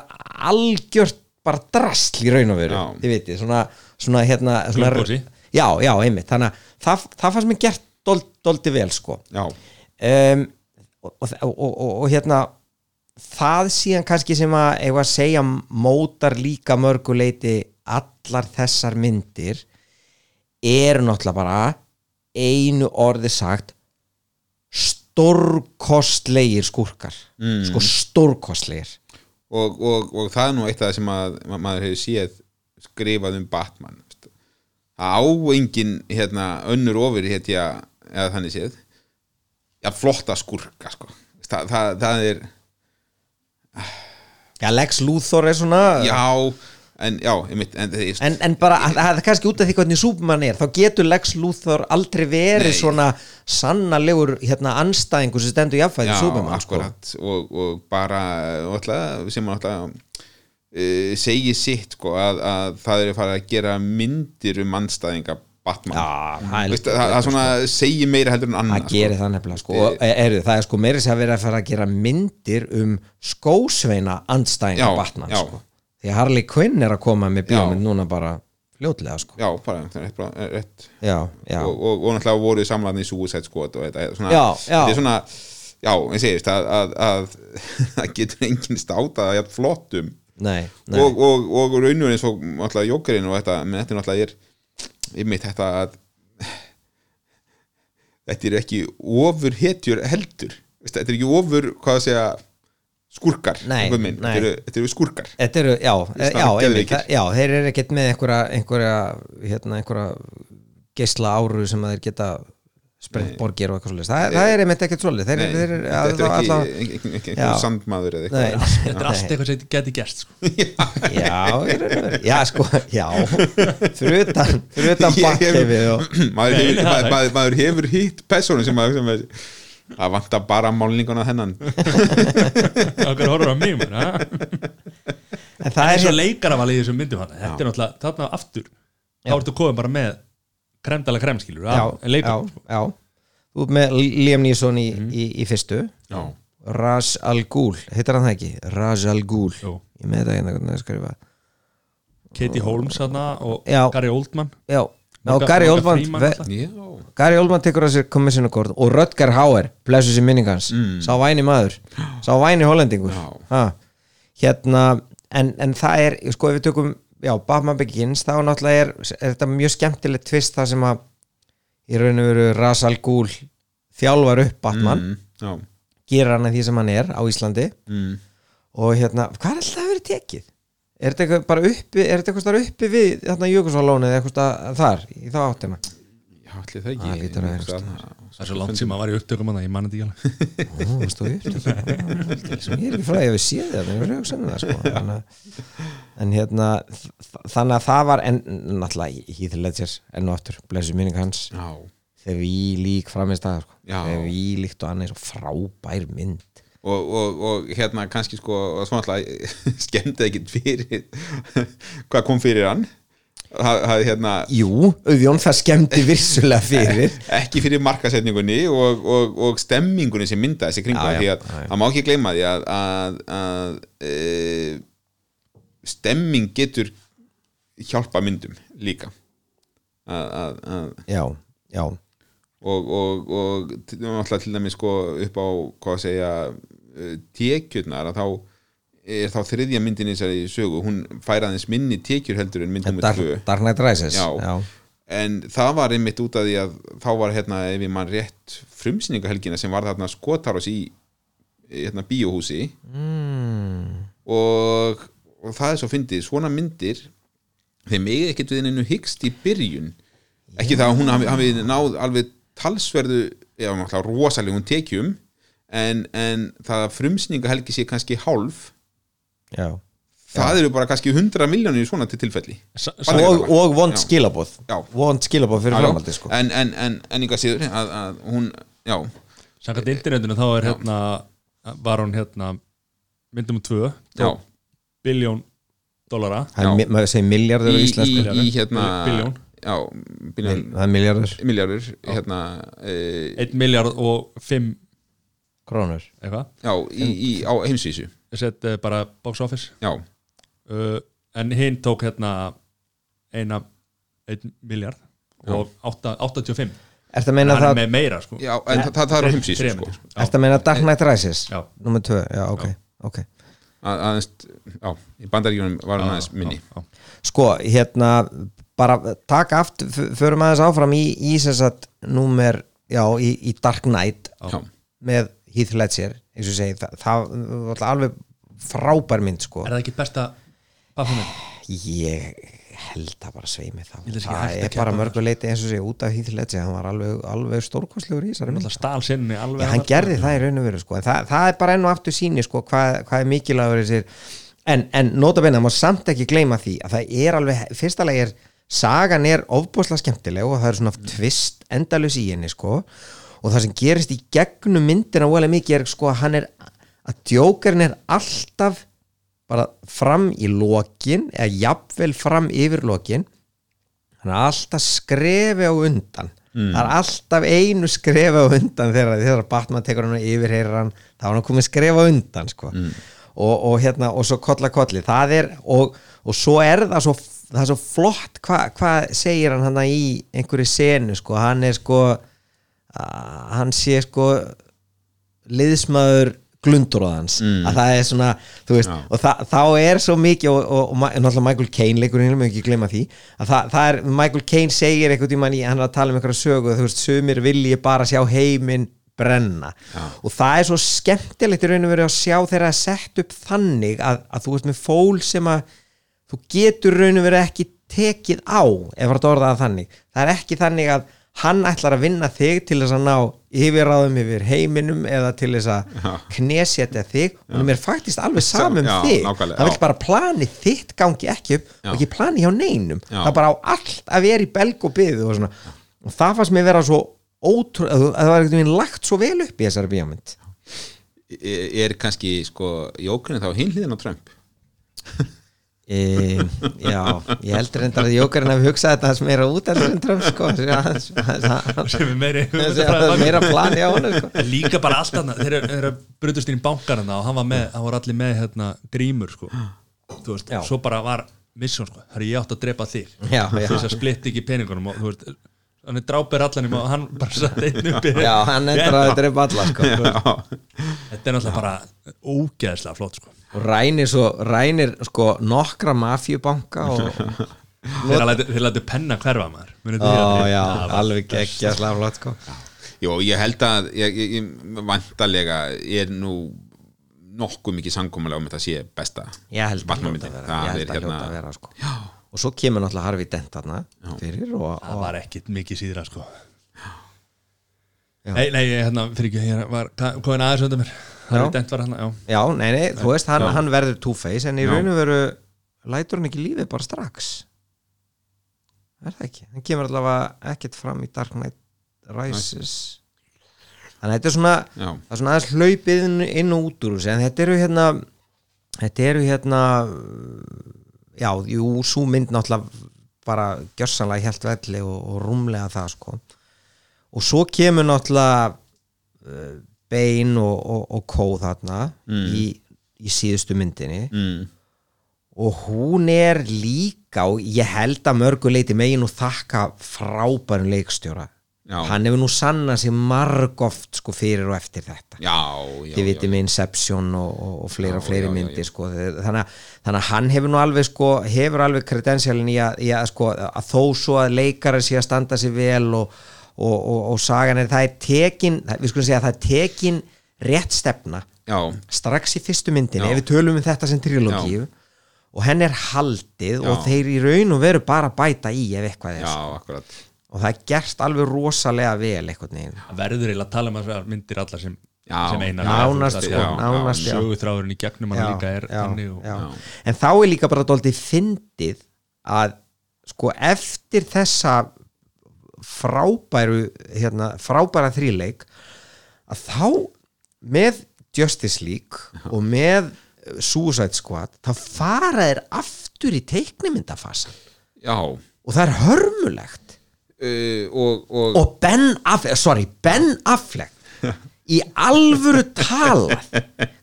algjört bara drastl í raun og veru þið vitið, svona, svona hérna svona, já, já, einmitt, þannig að það, það fannst mér gert dold, doldi vel sko. Um, og, og, og, og, hérna það síðan kannski sem að eiga að segja mótar líka mörguleiti allar þessar myndir eru náttúrulega bara einu orði sagt stórkostlegir skúrkar. Mm. sko stórkostlegir. Og, og, og það er nú eitt af það sem að ma- maður hefur séð skrifað um Batman það á engin hérna, önnur ofur hetja, eða þannig séð ja, flotta skurka sko. það, það, það er Já, Lex Luthor er svona já, en já, einmitt en, en, En, en bara, að- það er kannski út af því hvernig Superman er þá getur Lex Luthor aldrei verið Nei. svona sannalegur hérna anstæðingur sem stendur jafnfæði já, Superman sko. akkurat og, og bara, alltaf, sem hann alltaf uh, segi sitt sko, að, að það er að fara að gera myndir um mannstæðinga Batman Já, það er Veist, það, það svona segir meira heldur en annað það gerir það nefnilega sko. og er, það er sko meiri sem að vera að fara að gera myndir um skósveina andstæðinga Já, Batman sko. því Harley Quinn er að koma með Já. núna bara fljótlega sko. já, bara, það er rétt, bara, rétt. já, já, Og, og, og náttúrulega voru samlaðin í Suicide Squad og þetta, svona, Já, þetta er svona já, ég segist að, að, að það getur enginn státa að jafn flottum nei, nei. og, og, eins og náttúrulega jókerinn og þetta, menn þetta er náttúrulega er ymmit þetta að þetta er ekki ofur hetjur heldur. Þetta er ekki ofur, hvað að segja skúrkar, Nei, nei. þetta eru, þetta eru skúrkar. Þetta eru, já, já, einmitt, það- já, þeir eru ekkert með einhverja, einhverja, hérna, einhverja geisla áru sem þeir geta sprengt borgir og eitthvað svolítið það, það er einmitt ekkert svolítið þeir, Nei, þeir, þetta er ekki alla, einhver, einhver sandmaður eða eitthvað. Þetta er allt eitthvað sem geti gerst sko. já, já, sko, já. Fyrir utan, fyrir utan Ég hef- bakkefið og maður, maður, maður, maður hefur hitt persónu sem maður sem það vantar bara málninguna hennan Okkur horfður á ha? en Það er svo leikaravalið í þessum myndum hann Þetta er náttúrulega, þarna aftur. Þá ertu komið bara með kremdala já, já þú ert með Liam Neeson í, Mhm. í, í fyrstu. Já, Raz Al Ghul, heitir hann það ekki? Raz Al Ghul, ég með það hérna það er skrifað. Katie Holmes þarna og Já. Gary Oldman. Já, Morgan- Gary Oldman Gary Oldman tekur á sér kommissionakort og Röttgar Hauer, blessu sér minningans Mm. sá væni maður, sá væni hollendingur. Já. ha. hérna en, en það er, sko ef við tökum já, Batman Begins, þá náttúrulega er, er þetta mjög skemmtilegt tvist það sem að í raun og veru Ras Al Ghul þjálfar upp Batman mm, gerir hann að því sem hann er á Íslandi mm. og hérna, hvað er alltaf verið tekið? Er þetta eitthvað bara uppi, er þetta eitthvað starf uppi við þarna Jökulsválónið eða eitthvað þar í þá áttina? Allir það ekki? Að Einhvers einhvers staðar. Það er svo langt sem að var í upptökum hann ég mann þetta ekki alveg. Ó, það sem ég er ekki frá að ég hef séð en ég það sko. Að- en hérna þannig að það var en náttúrulega Heath Ledger enn og aftur blessu minning hans. Þegar við lík framist það sko. Þegar við líkt og annað er svo frábær mynd. Og, og, og hérna kannski sko alltaf skemmti ekkit fyrir hvað kom fyrir hann það hérna Jú, auðjón það skemmti virsulega fyrir ekki fyrir. markasetningunni og, og, og stemmingunni sem myndaði þessi kringu því að það má ekki gleyma því að, að, að e, stemming getur hjálpa myndum líka. Að, Já, já, og, og, og til, til dæmis sko upp á hvað að segja uh, tekjurnar að þá er þá þriðja myndin í þessari sögu hún fær aðeins minni tekjur heldur en mynd Dark, tvö Dark Knight Rises Já. já. en það var einmitt út af því að þá var hérna ef ég mann rétt frumsýningahelgina sem var þarna skotáros í hérna bíóhúsi Mm. og, og það er svo fyndið, svona myndir þeir megi ekkert við hennu hyggst í byrjun ekki það að hún hafi, hafi náð alveg talsverðu já, rosalegum tekjum en, en það að frumsýningahelgi sé kannski hálf já. það eru bara kannski 100 miljónir í svona til tilfelli. Og, og vond Já. Vond skilaboð fyrir framhaldi sko. en, en, en, en ykkar síður að, að hún, já, Samkvæmt internetinu þá er hérna var hún hérna myndum tvö já. biljón dollara. Er maður segir miljardur á í, í, íslensku. í hérna Billjón. já, biljón, Það er miljardur miljardur hérna e, 1 miljard og 5 krónur. Já, í, í, á heimsvísu ég sett uh, bara box office. Já, uh, en hinn tók hérna eina 1 miljard og 8, 85 Ertu að meina það er með meira sko. Já en það, það, það er á heimsvísu Þrem- sko. þrem- já. Ertu að meina Dark Knight Rises? Já. Númer 2, já, ok, ok. Að, aðeins, já, í bandaríkjunum var hann aðeins minni. Já, já. Sko, hérna bara taka aftur, förum aðeins áfram í, í sem sagt númer já, í, í Dark Knight já, með Heath Ledger eins og segi, það, það var alveg frábær mynd sko er það ekki besta Bafuminn? ég held að bara sveimi það hægt að er keppa bara þar. mörguleiti eins og sé út af Ledger hann var alveg, alveg stórkostlegur í þessari mynd Alltaf stál sinni alveg hann gerði það í raun og veru sko. en það, það er bara enn og aftur síni sko, hvað, hvað er mikilvægur þessir en, en nota benna, má samt ekki gleyma því að það er alveg, fyrsta lagi er sagan er ofbúslega skemmtileg og það er svona tvist endalus í henni sko og það sem gerist í gegnum myndina óalega mikið er sko að hann er að djókarinn er alltaf bara fram í lokin eða jafnvel fram yfir lokin. Hann er alltaf skrefi á undan. Það er alltaf einu skrefi á undan þegar, þegar Batman tekur hann og yfirheyrir hann. Þá er hann komið skrefi á undan sko. og, og hérna og svo kolla kolli. Það er og, og svo er það svo, það er svo flott hvað hva segir hann hann í einhverju senu sko, hann er sko að hann sé sko liðsmaður glunduróðans mm. að það er svona, þú veist Já. og þa þá er svo mikið og, og, og, náttúrulega Michael Caine leikur hérna, ekki glemma því að það, það er, Michael Caine segir tímann í, hann er að tala um einhverja sögu þú veist, sumir vilji bara sjá heiminn brenna og það er svo skemmtilegt í raun og verið að sjá þeirra að sett upp þannig að, að þú veist með fól sem að þú getur raun og verið ekki tekið á ef það er þannig það er ekki þannig að hann ætlar að vinna þig til þess að ná yfirráðum yfir heiminum eða til þess að knesetja þig. Og hann er faktist alveg saman um Já, þig. nákvæmlega, það vil bara plani þitt gangi ekki upp Já. og ekki plani hjá neinum. Já. það bara á allt að vera í belg og byðu og, og það fannst mér vera svo ótrú, að það var einhvern veginn lagt svo vel upp í þessari bíómynd. Er, er kannski sko jókurinn þá hinliðin á Trump e, já, ég heldur reyndar að Jókarinn hafi hugsað þetta er að út en Trump sko sem er meiri er meira plani á hann sko. Líka bara allt annað þeir eru brutust inn í bankarna og hann var með, hann var allir með hérna, grímur sko. þú veist, Já. svo bara var mission sko, það er ég átt að drepa þig Já, já. þess að splitt ekki peningunum og þú veist, hann er drápir allanum og hann bara satt einn uppi já, hann að er bara sko. þetta er náttúrulega bara ógeðslega flott sko. Og rænir svo rænir sko nokkra mafjubanka og þeir lætu penna hverfa maður Ó, já, Það alveg best. geggja slaflott sko. Jó, ég held að ég, ég, ég, vantarlega er nú nokkuð mikið samkomulega um þetta sé besta ég held að hljóta að vera, Það ég er held að hérna- hljóta að vera sko. og svo kemur náttúrulega Harfi Dent þarna fyrir og, það og var ekkit mikið síðra sko. Já. nei, nei, ég, hérna, fyrir ekki ég var komin aðeins undan mér er dent var hérna, já. Já, nei, nei, þú veist, hann, hann verður Two-Face en í raun og veru lætur hann ekki lífið bara strax. Er það ekki? Hann kemur allavega ekkert fram í Dark Knight Rises. Þannig að þetta er svona það er svona aðeins hlaupið inn, og út úr þessu en þetta eru hérna þetta eru hérna já, jú, svo mynd náttúrulega bara gjörsanlega helt velli og, og rúmlega það sko. Og svo kemur náttúrulega uh, Bein og, og, og Kó þarna í, í síðustu myndinni. Mm, og hún er líka og ég held að mörguleiti megin og þakka frábærum leikstjóra. Já. hann hefur nú sannað sér margoft sko fyrir og eftir þetta. Já, já þið vitið já, með Inception og, og, og fleira og fleiri já. sko, þannig, að, þannig að hann hefur nú alveg sko, hefur alveg kredensjálin í, í að, sko, að þó svo að leikara sé að standa sér vel og, og, og, og sagan er það er tekin, við skulum segja að það er tekin rétt stefna já, strax í fyrstu myndinni, Já. ef við tölum um þetta sem trilogíu og henn er haldið Já. og þeir í raun og veru bara bæta í ef eitthvað er já, sko. akkurat og það er gerst alveg rosalega vel eitthvað það verður eiginlega að tala um þessar myndir allar sem, sem einar sko, já, nánast, já. söguþráðurinn í gegnum hann Já, líka er og, já. Já. en þá er líka bara dóltið fyndið að sko eftir þessa frábæru hérna, frábæra þríleik að þá með Justice League og með Suicide Squad þá fara þeir aftur í teiknimyndafasan. Já, og það er hörmulegt. Uh, og, og, og Ben Affleck, sorry, Ben Affleck í alvöru talað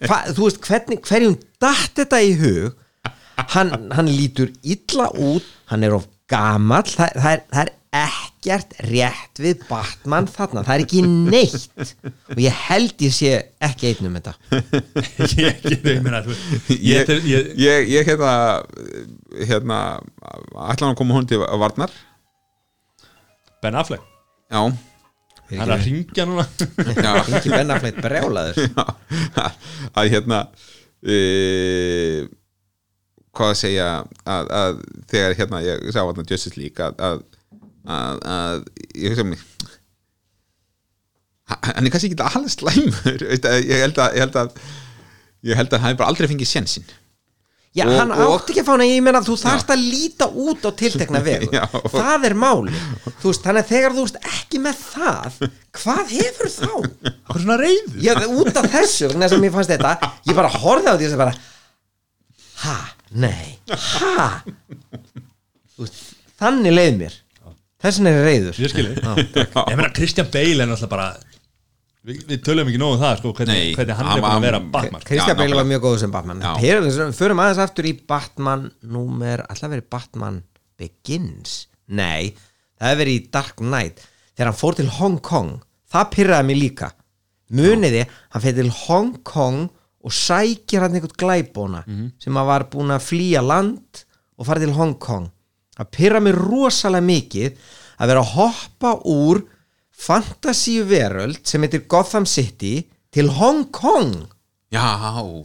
Hva, þú veist hvernig, hverjum datt þetta í hug? Hann, hann lítur illa út hann er of gamall það, það, er, það er ekkert rétt við Batman þarna, það er ekki neitt. Og ég held ég sé ekki einn um þetta. Ég, ég, ég meina þú veist, ég, ég, ég, ég, ég, ég hérna hérna ætla hann að koma hún til að varnar. Ben Affleck. Já, hann er að ringja núna. Já. Ekki Ben Affleck brjálaður. Já, að hérna e, hvað að segja að, að þegar hérna ég sá hérna Justice League að, að, að, að ég hugsa um mig. Hann er kannski ekki alveg slæmur að ég held að ég held að ég held að hann hefur bara aldrei fengið sjensin Já, Og- hann og- átti ekki að fá hana, ég meina þú þarft að líta út á tiltekna vegu. Já. það er máli þú veist, þannig að þegar þú veist ekki með það hvað hefur þá? Hvað er svona reyður? Já, út af þessu, þess að mér fannst þetta ég bara horfði á því og bara ha, nei, ha? Þú veist, þannig leið mér þessin er reyður Ég skilji Ég meina Christian Bale er náttúrulega bara Við, við tölum ekki nógu um það sko, hvernig, Nei, hvernig hann hann er búin að vera Batman. Kristján Já, Bale var mjög góður sem Batman. Förum aðeins aftur í Batman númer, alltaf verið Batman Begins? Nei, það hefur verið í Dark Knight. Þegar hann fór til Hong Kong það pyrraði mig líka. Muniði, hann fyrir til Hong Kong og sækir hann einhvern glæbóna sem að var búin að flýja land og fara til Hong Kong það pyrraði mig rosalega mikið að vera að hoppa úr fantasíu veröld sem heitir Gotham City til Hong Kong. Já,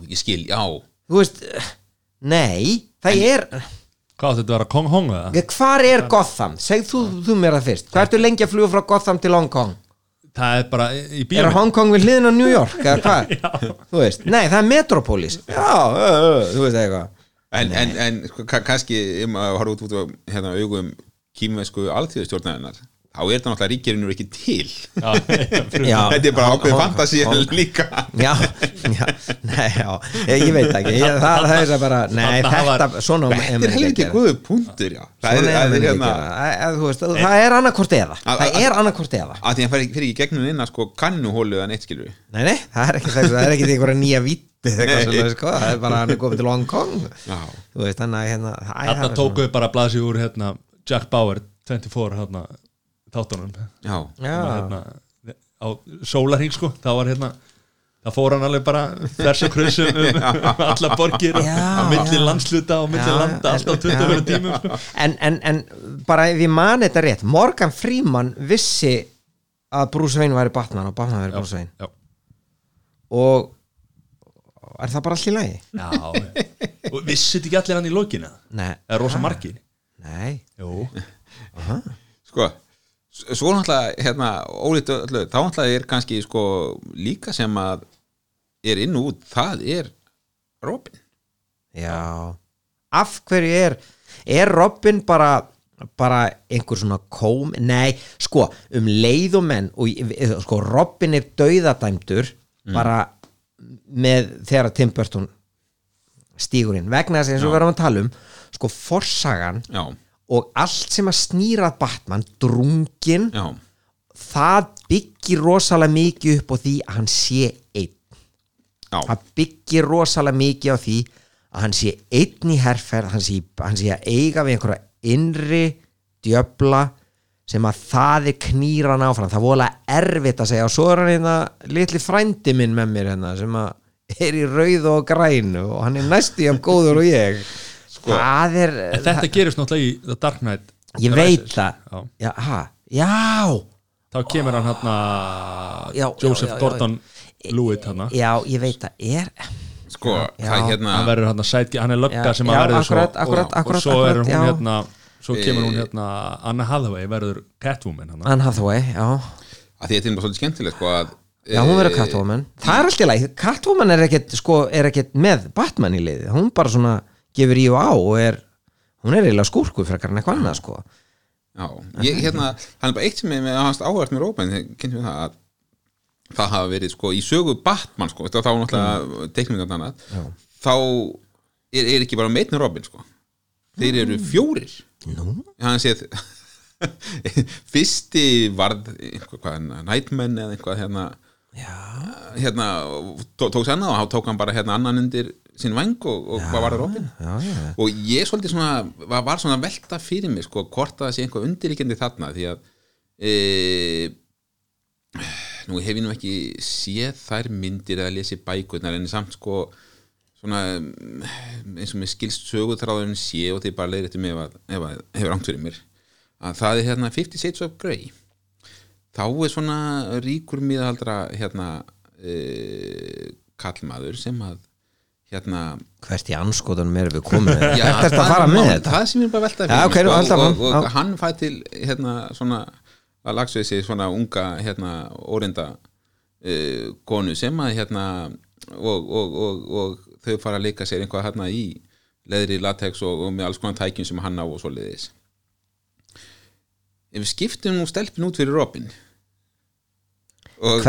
ég skil, já. Þú veist, nei það er, Hvað þetta að vera Kong Hong eða? hvar er Gotham? Segð þú, þú mér það fyrst, hvað ertu lengi að fljúa frá Gotham til Hong Kong? Það er bara í er bíómynd. Hong Kong við hliðin á New York eða hvað, þú veist, nei það er Metropolis. Já, þú veist eitthvað En, en, en sko, ka- kannski ef maður horfður út út á hérna, augum kýmvesku alþjóðstjórnarinnar þá er þetta náttúrulega ríkjörinu ekki til. Já, Já. þetta er bara ákveð Hong- líka. Já, já, nei, já. Ég, ég veit ekki, ég, það, það er það bara nei, Þarna var- þetta, svona þetta er helviti góðu punktur það er, er það er ekki hérna það er annarkort eða. Að- það að- er annarkort eða. að því fer ekki, fer ekki gegnum inn að sko kannuhólu eða neitt skilur Nei, nei, það er ekki það er ekki einhverja nýja víti sem sko, það er bara hann er komið til Hong Kong. Já, þú veist, að hérna Þarna það tóku við bara blasi úr hérna, Jack Bauer 24 hérna, þáttunum. Hérna, á sólarhing sko. Þá var hérna það fór hann alveg bara þess að krusum um, um alla borgir og Já, á milli já. landsluta og milli Já, landa alltaf 20 já. verið tímum. En, en, en bara ef ég man þetta rétt Morgan Freeman vissi að Bruce Wayne væri Batman og Batman væri Bruce Wayne. já, og er það bara allt í lagi? já, og þetta ekki allir hann í lokina Nei, eða rosa margir. Nei. Jú. sko s- svo náttúrulega hérna ólítið öllu, þá náttúrulega er kannski sko líka sem að er inn og út, það er Robin. Já, af hverju er er Robin bara bara einhver svona kóm nei, sko, um leið og menn og ég- sko, Robin er dauðadæmdur bara með þegar Tim Burton stígur inn, vegna þess að eins og við erum að tala um sko, forsagan já, og allt sem að snýra að Batman, drungin já, það byggir rosalega mikið upp á því að hann sé einn. Já, það byggir rosalega mikið á því að hann sé einn í herferð hann sé, hann sé að eiga við einhverja innri djöfla sem að það er knýran áfram. Það voðalega erfitt að segja. Og svo er hann hérna litli frændi minn með mér hérna sem að er í rauð og grænu og hann er næstu jafn góður og ég. Það er en þetta gerist náttúrulega í The Dark Knight ég veit það. Já. já, ha, já, þá kemur hann hérna Joseph já, já, já. Gordon Lewitt hérna. Já, ég veit það. Er sko Já. það er hérna hann hérna hann er lögga sem að verður akkurat, svo akkurat, og, akkurat, og svo er hún já. hérna svo kemur hún hérna Anna Hathaway verður Catwoman hérna. Anne Hathaway, já. Að því þetta er bara svolítið skemmtilegt sko að Já, hún verður eh, Catwoman. Það er alltaf í lagi, Catwoman er ekkert sko, er ekkert með Batman í liði hún bara svona gefur í og á og er hún er eiginlega skúrku frekar en eitthvað annað sko. Já, ég, hérna, hann er bara eitt sem er með hans áhært með Robin, kynntum við það að það hafa verið sko í sögu Batman sko, þetta þá náttúrulega mm. teikningat annað, þá er, er ekki bara meitn Robin sko. Þeir eru fjórir Nú? hann séð fyrsti varð Nightman eða einhvað hérna, Já, hérna tó, tók senna og þá tók hann bara hérna annan undir sín væng og, og hvað var það já, já. Og ég svolítið svona var, var svona velta fyrir mig sko hvort að það sé einhvað undiríkjandi þarna því að e, nú hef ég nú ekki séð þær myndir eða lesið bækurnar en samt sko svona mm, eins og með skilst sögutráðurinn sé og því bara leiðir eftir mig ef að, ef að hefur rangt fyrir mér að það er hérna 50 Shades of Grey. Þá er svona ríkur miðaldra hérna e, kallmaður sem að hérna Hvert í anskotunum erum við komin Já, Þetta að það með þetta? Það sem ég bara að velta Já, ok, nú, sko, áfram, og, og já. hann fæ til hérna svona að lagsveið sig svona unga hérna óreinda uh, konu sem að hérna og, og, og, og þau fara að leika sér einhvað hérna í leðri latex og, og með alls konar tækjum sem hann á og svoleiðis. Ef við skiptum nú stelpin út fyrir Robin og,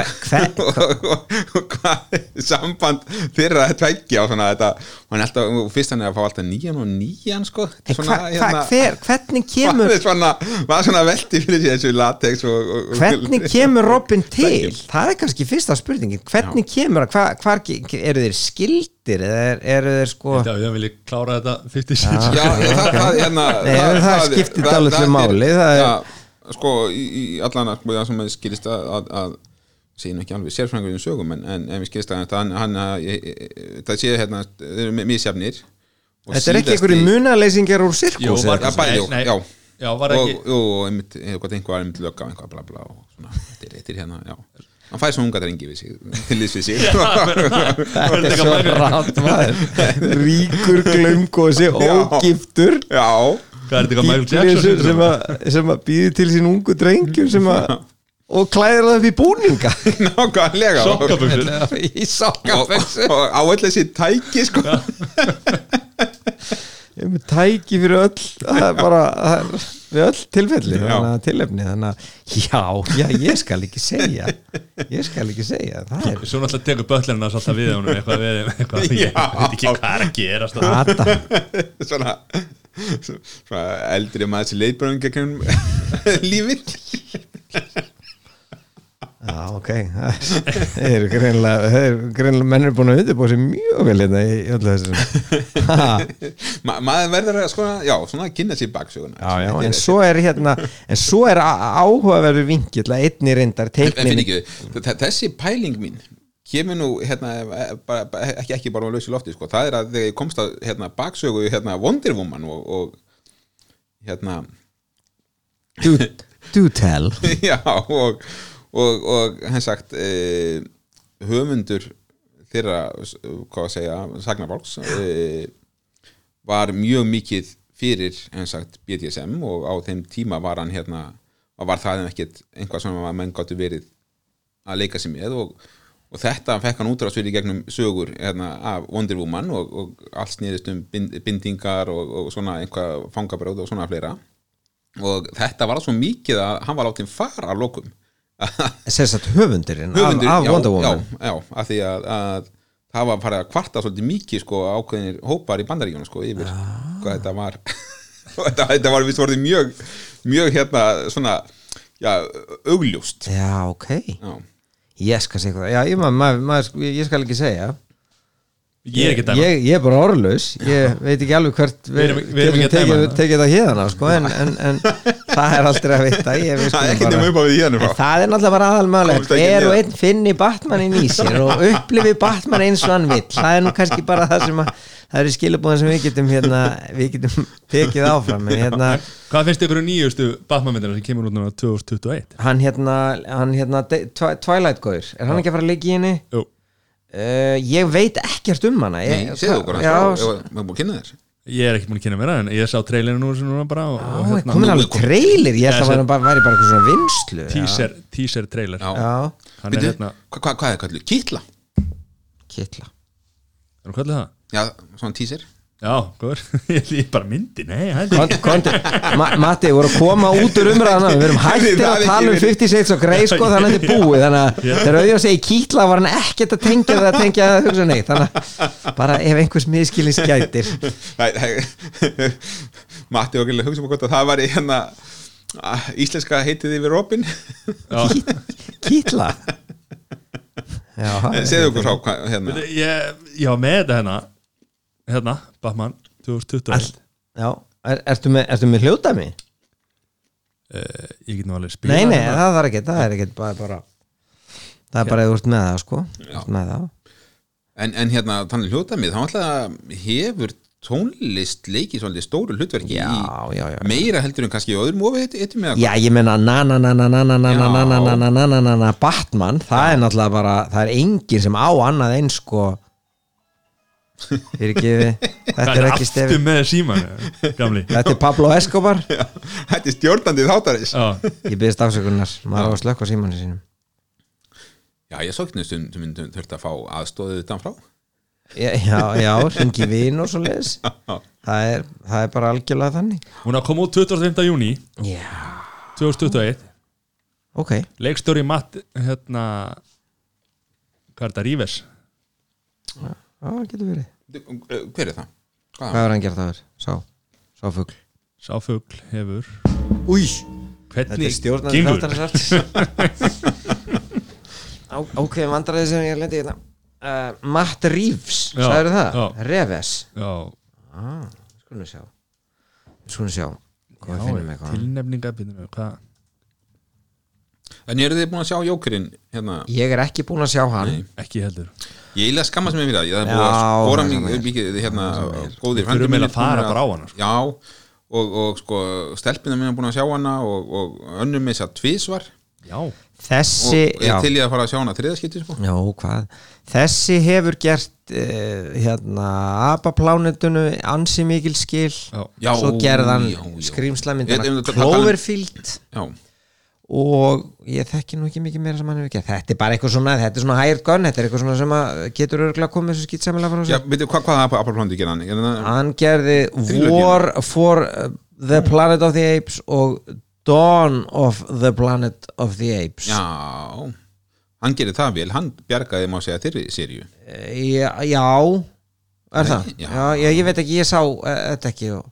og, og, og hvað samband þeirra að tveggja og svona þetta hann er alltaf, og fyrst hann er að fá alltaf nýjan og nýjan sko. Þetta er En svona, hva, hva, hver, hvernig kemur svona, maður svona velti fyrir sér þessu latex og, og, og hvernig kemur Robin til? Það er kannski fyrsta spurningin. Hvernig kemur, hva, hvar, eru þeir skildir eða er, eru þeir sko Já, ég vil klára þetta 56 Já, það, það, hérna, það skiptir dálitlu máli, það er- já, sko, í, í allan að sko, það sem að skilist að, að, nú ekki alveg sérfræðingur í sögum en, en, en við skilist að hann, hann það sé hérna, þeir eru misjafnir. Og þetta er ekki einhverju munaleysingar úr Jú, sirkus var, eða? Já, já. já, var ekki og, og einmitt, eitthvað einhver var einmitt lögga og einhvað bla bla og svona, þetta er eittir hérna, já. Hann fæði svona unga drengi við sig, til þess við sig. Þetta er svo rátt maður. Ríkur glöngósi ógiftur. Já, er Bitleysu sem, að- sem að býði til sín ungu drengjum sem að og klæðir það upp í búninga. Nákvæmlega. Og, Sokkabuxur. í og, sokkafessu og, og á öll þessi tæki sko. Ég er með tæki fyrir öll það er bara það er, við öll tilfelli Já. þannig að tilefni þannig að já, já, ég skal ekki segja ég skal ekki segja það er Svo náttúrulega tekur böllerinn að salta við honum eitthvað við eitthvað, ég veit ekki hvað er að. Adam svona, svona eldri maður sem leitbröðum gegnum lífið Já, ok. Það eru greinlega, það eru greinlega menn er búin að undirbúa sér mjög vel hérna í í öllu þessu. Ha, Ma, maður verður að sko, já, svona að kynna sér baksöguna. Já, já, en svo er hérna en svo er á- áhugaverður vinkill að einni reyndar en, en finn ekki, þe- þessi pæling mín kemur nú hérna, eh, bara, bara, ekki, ekki bara á lausu lofti sko. það er að þegar ég komst að hérna, baksögu hérna, Wonder Woman og, og hérna do, do tell. Já, og, og, og hann sagt eh, höfundur þeirra, hvað að segja sagnabálks eh, var mjög mikið fyrir hann sagt BDSM og á þeim tíma var hann hérna og var það ekkert einhvað sem að menn gáttu verið að leika sér með og, og þetta fekk hann útrásvili gegnum sögur hérna, af Wonder Woman og, og allt snýðist um bind, bindingar og, og svona einhvað fangabráð og svona fleira. Og þetta var svo mikið að hann var látið fara að lokum Að höfundurinn höfundur, af, af já, Wonder já, Woman. já, af því að, að það var farið að kvarta svolítið mikið sko, ákveðinir hópar í bandaríkjunum sko, yfir hvað þetta var. Þetta, þetta var vist vorið mjög mjög hérna svona já, augljóst. Já, ok. Já, Ég skal segja hvað Já, ég, ma, ma, ma, ég skal ekki segja Ég er ég, ég er bara orðlaus. Ég veit ekki alveg hvert Við getum tekið, það. hérna sko, en, en, en það er aldrei að vita. Það er bara- frá það er náttúrulega bara aðalmöðulegt hver og einn finni Batmanin í sér og upplifi Batman eins og hann vill. Það er nú kannski bara það sem að það eru skilabúðin sem við getum hérna, við getum tekið áfram hérna, Hvað finnst ykkur um nýjustu Batman-myndina sem kemur út núna 2021? hann hérna, hann hérna De- Twi- Twilight Góður, er hann ekki að fara að leika í henni? Jú, Uh, ég veit ekkert um hana. Ég, Nei, segðu okkur já, hans frá, erum búin að kynna þér. Ég er ekki búin að kynna mér það en ég sá trailerinu nú sem núna bara og, og Já, hérna, komin alveg trailer, ég held að það væri bara, eitthvað svona vinslu já. teaser, teaser trailer. Já. Já, Hann er Bíddu, hérna, hva, hva, hvað er kallu? Kítla? kittla er hún kallið það? Já, svona teaser Já, góður, ég bara myndi, nei, Matti, voru að koma út úr umræðana við erum hættir Það að tala um ekki 50 Shades of Grey sko, þannig að þetta er búið. þannig að þegar auðvitað segi kýtla var hann ekkert að tengja það að tengja það að hugsa neitt. Þannig að bara ef einhvers Nei, nei, Matti og hugsa um hvort að það var í hérna íslenska heitið yfir Robin. Já, kýtla? Já, segðu okkur hvað, hérna. Var með þetta hérna Hérna, Batman 2021 All, já, er, ertu með, ertu með hljóðdæmi? uh, Ég get nú alveg spila Nei, nei, hérna. það þarf ekki, það er ekki bara, bara það er bara eða ert með það sko með það en, en hérna, þannig hljótamið, þá alltaf hefur tónlist leikið svolítið stóru hlutverki Já, í já, já meira heldur en kannski öðrum ofi eittum með Já, ég meina na þetta er er ekki aftur stefi með síman Gamli? Þetta er Pablo Escobar. Þetta er stjórnandið þáttarins. Já, ég byrðist afsökunar, maður á að slökka símanni sínum. Já, ég svo ekki stundum myndum þurft að fá aðstóðið utan frá. Já, já, já ringi vin og svo leis það er, það er bara algjörlega þannig. Hún er að koma út 25. júni já, 2021 ok. Leikstjóri Matt hérna Hvað er þetta, Ríves? já, það getur verið Hver er það? Hvað? hvað er hann gert aður? sá, sá fugl Sá fugl hefur új, Hvernig stjórnandi gengur? þáttarins ok, vandræði sem ég lendi hérna uh, Matt Reeves, sagður það? já. Reves, Já, ah, skulum við sjá skulum við sjá hvað við finnum eitthvað tilnefninga byrjum, Hvað? En eru þið búin að sjá Jókerinn hérna? ég er ekki búin að sjá hann. Nei. Ekki heldur. Ég eiginlega skammast mér fyrir það. Ég hef búin að skora það mikið hérna, góðir þurfum mínir eiginlega að fara bara á hana, sko. Já, og, og sko stelpina mín er búin að sjá hana og, og önnur með þess að tvísvar Já, og þessi, ég já, er til ég að fara að sjá hana þriðaskipti sko. já, hvað? Þessi hefur gert uh, hérna, apaplánutunu ansi mikil skil. Já, svo gerðan Ég- ég- það- Cloverfield. Já, og ég þekki nú ekki mikið meira sem hann hefur gert þetta er bara eitthvað svona, þetta er svona hired gun þetta er eitthvað svona sem að getur örgulega komið þessu skýtsamilega frá já veitu, hvað, hvað Apple gera hann? Gerði hann- hann gerði. War for the Planet of the Apes og Dawn of the Planet of the Apes Já, hann gerir það vel Hann bjargaði má segja þeirri seríu Eh, já, já er Nei, það? já. Já. Ég veit ekki, ég sá uh, þetta ekki og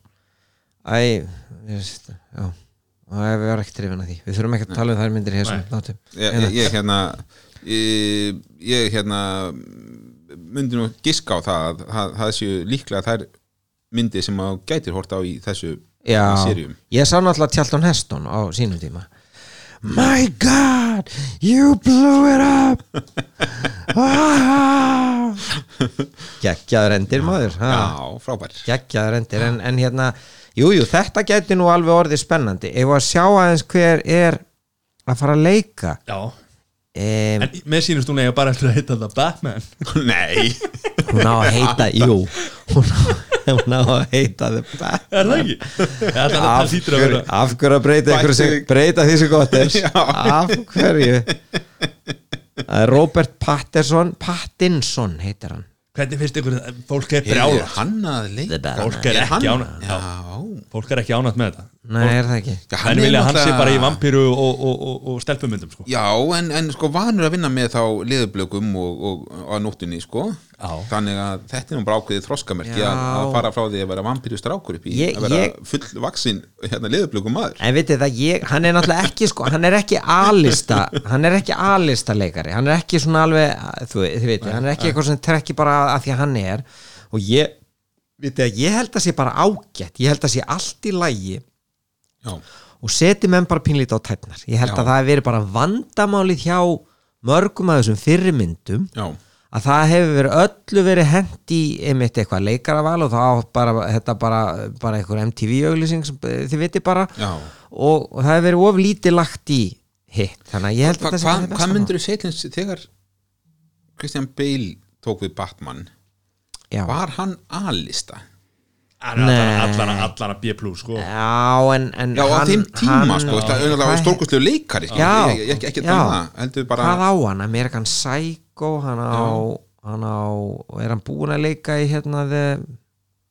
æ, ég veist, já og ég var ekki drifin að því, við þurfum ekki að tala um þær myndir nátum Ég, ég, hérna. ég, ég hérna myndi nú giska á það að það, það séu líklega þær myndir sem að gætir hort á í þessu Já, seríum. ég sá náttúrulega Tjalton Heston á sínum tíma. My God, you blew it up. Ah! Gekkjaður endir maður. Ha? Já, frábær. Geggjaður endir. En, en hérna, jújú, jú, þetta geti nú alveg orðið spennandi. Ef að sjá aðeins hver er að fara að leika? Já. Um, En með sínust hún eiga bara eftir að heita það Batman. Nei, hún á að heita, jú. Hún á, hún á að heita The Bat Er það ekki? Það er það af hlýtur að vera af hverju að breyta Bætti- breyta því sem gott er? Já. af hverju? Það er Robert Patterson Pattinson heitir hann Hvernig finnst ykkur fólk er brjála? hann að leika? Er Fólk er ekki ánægt með þetta nei, er það ekki? Hann vilja að hann sé bara í vampíru og, og, og, og stelpumyndum sko. Já, en, en sko vanur að vinna með þá liðublökum og, og, og á nóttunni sko. Já. Þannig að þetta er nú bara ákveðið þroskamerki Já. að, að fara frá því að vera vampíru strákur upp í Ég- að vera ég- full vaksin hérna liðublökum maður. En vitið það, ég, hann er náttúrulega ekki sko, hann er ekki alista hann er ekki alista leikari hann er ekki svona alveg, þú, þið vitið hann er ekki eitthvað sem trekki bara að því að hann er. Og ég, vitið að ég held að sé bara ágætt, ég held að sé allt í lægi Já, og seti menn bara pínlítið á tætnar ég held Já. að það hef verið bara vandamálið hjá mörgum af þessum fyrri myndum já, að það hefur verið öllu verið hent í einmitt eitthvað leikaraval og þá á bara, þetta bara, bara eitthvað MTV auglýsing sem þið viti bara. Og, og það hefur verið of lítið lagt í hitt, þannig að ég held Hva, að þetta sé hva, það Hvað besta myndur þú setlins þegar Christian Bale tók við Batman. Var hann alista? Hann allan að B+, sko. Já, en, en Já, á hann, þeim tíma hann, sko, stórkustlegu leikari sko. Já, ég, ég, ekki, heldur bara hvað á hann, Amerikan Psycho hann á, hann á er hann búin að leika í hérna the,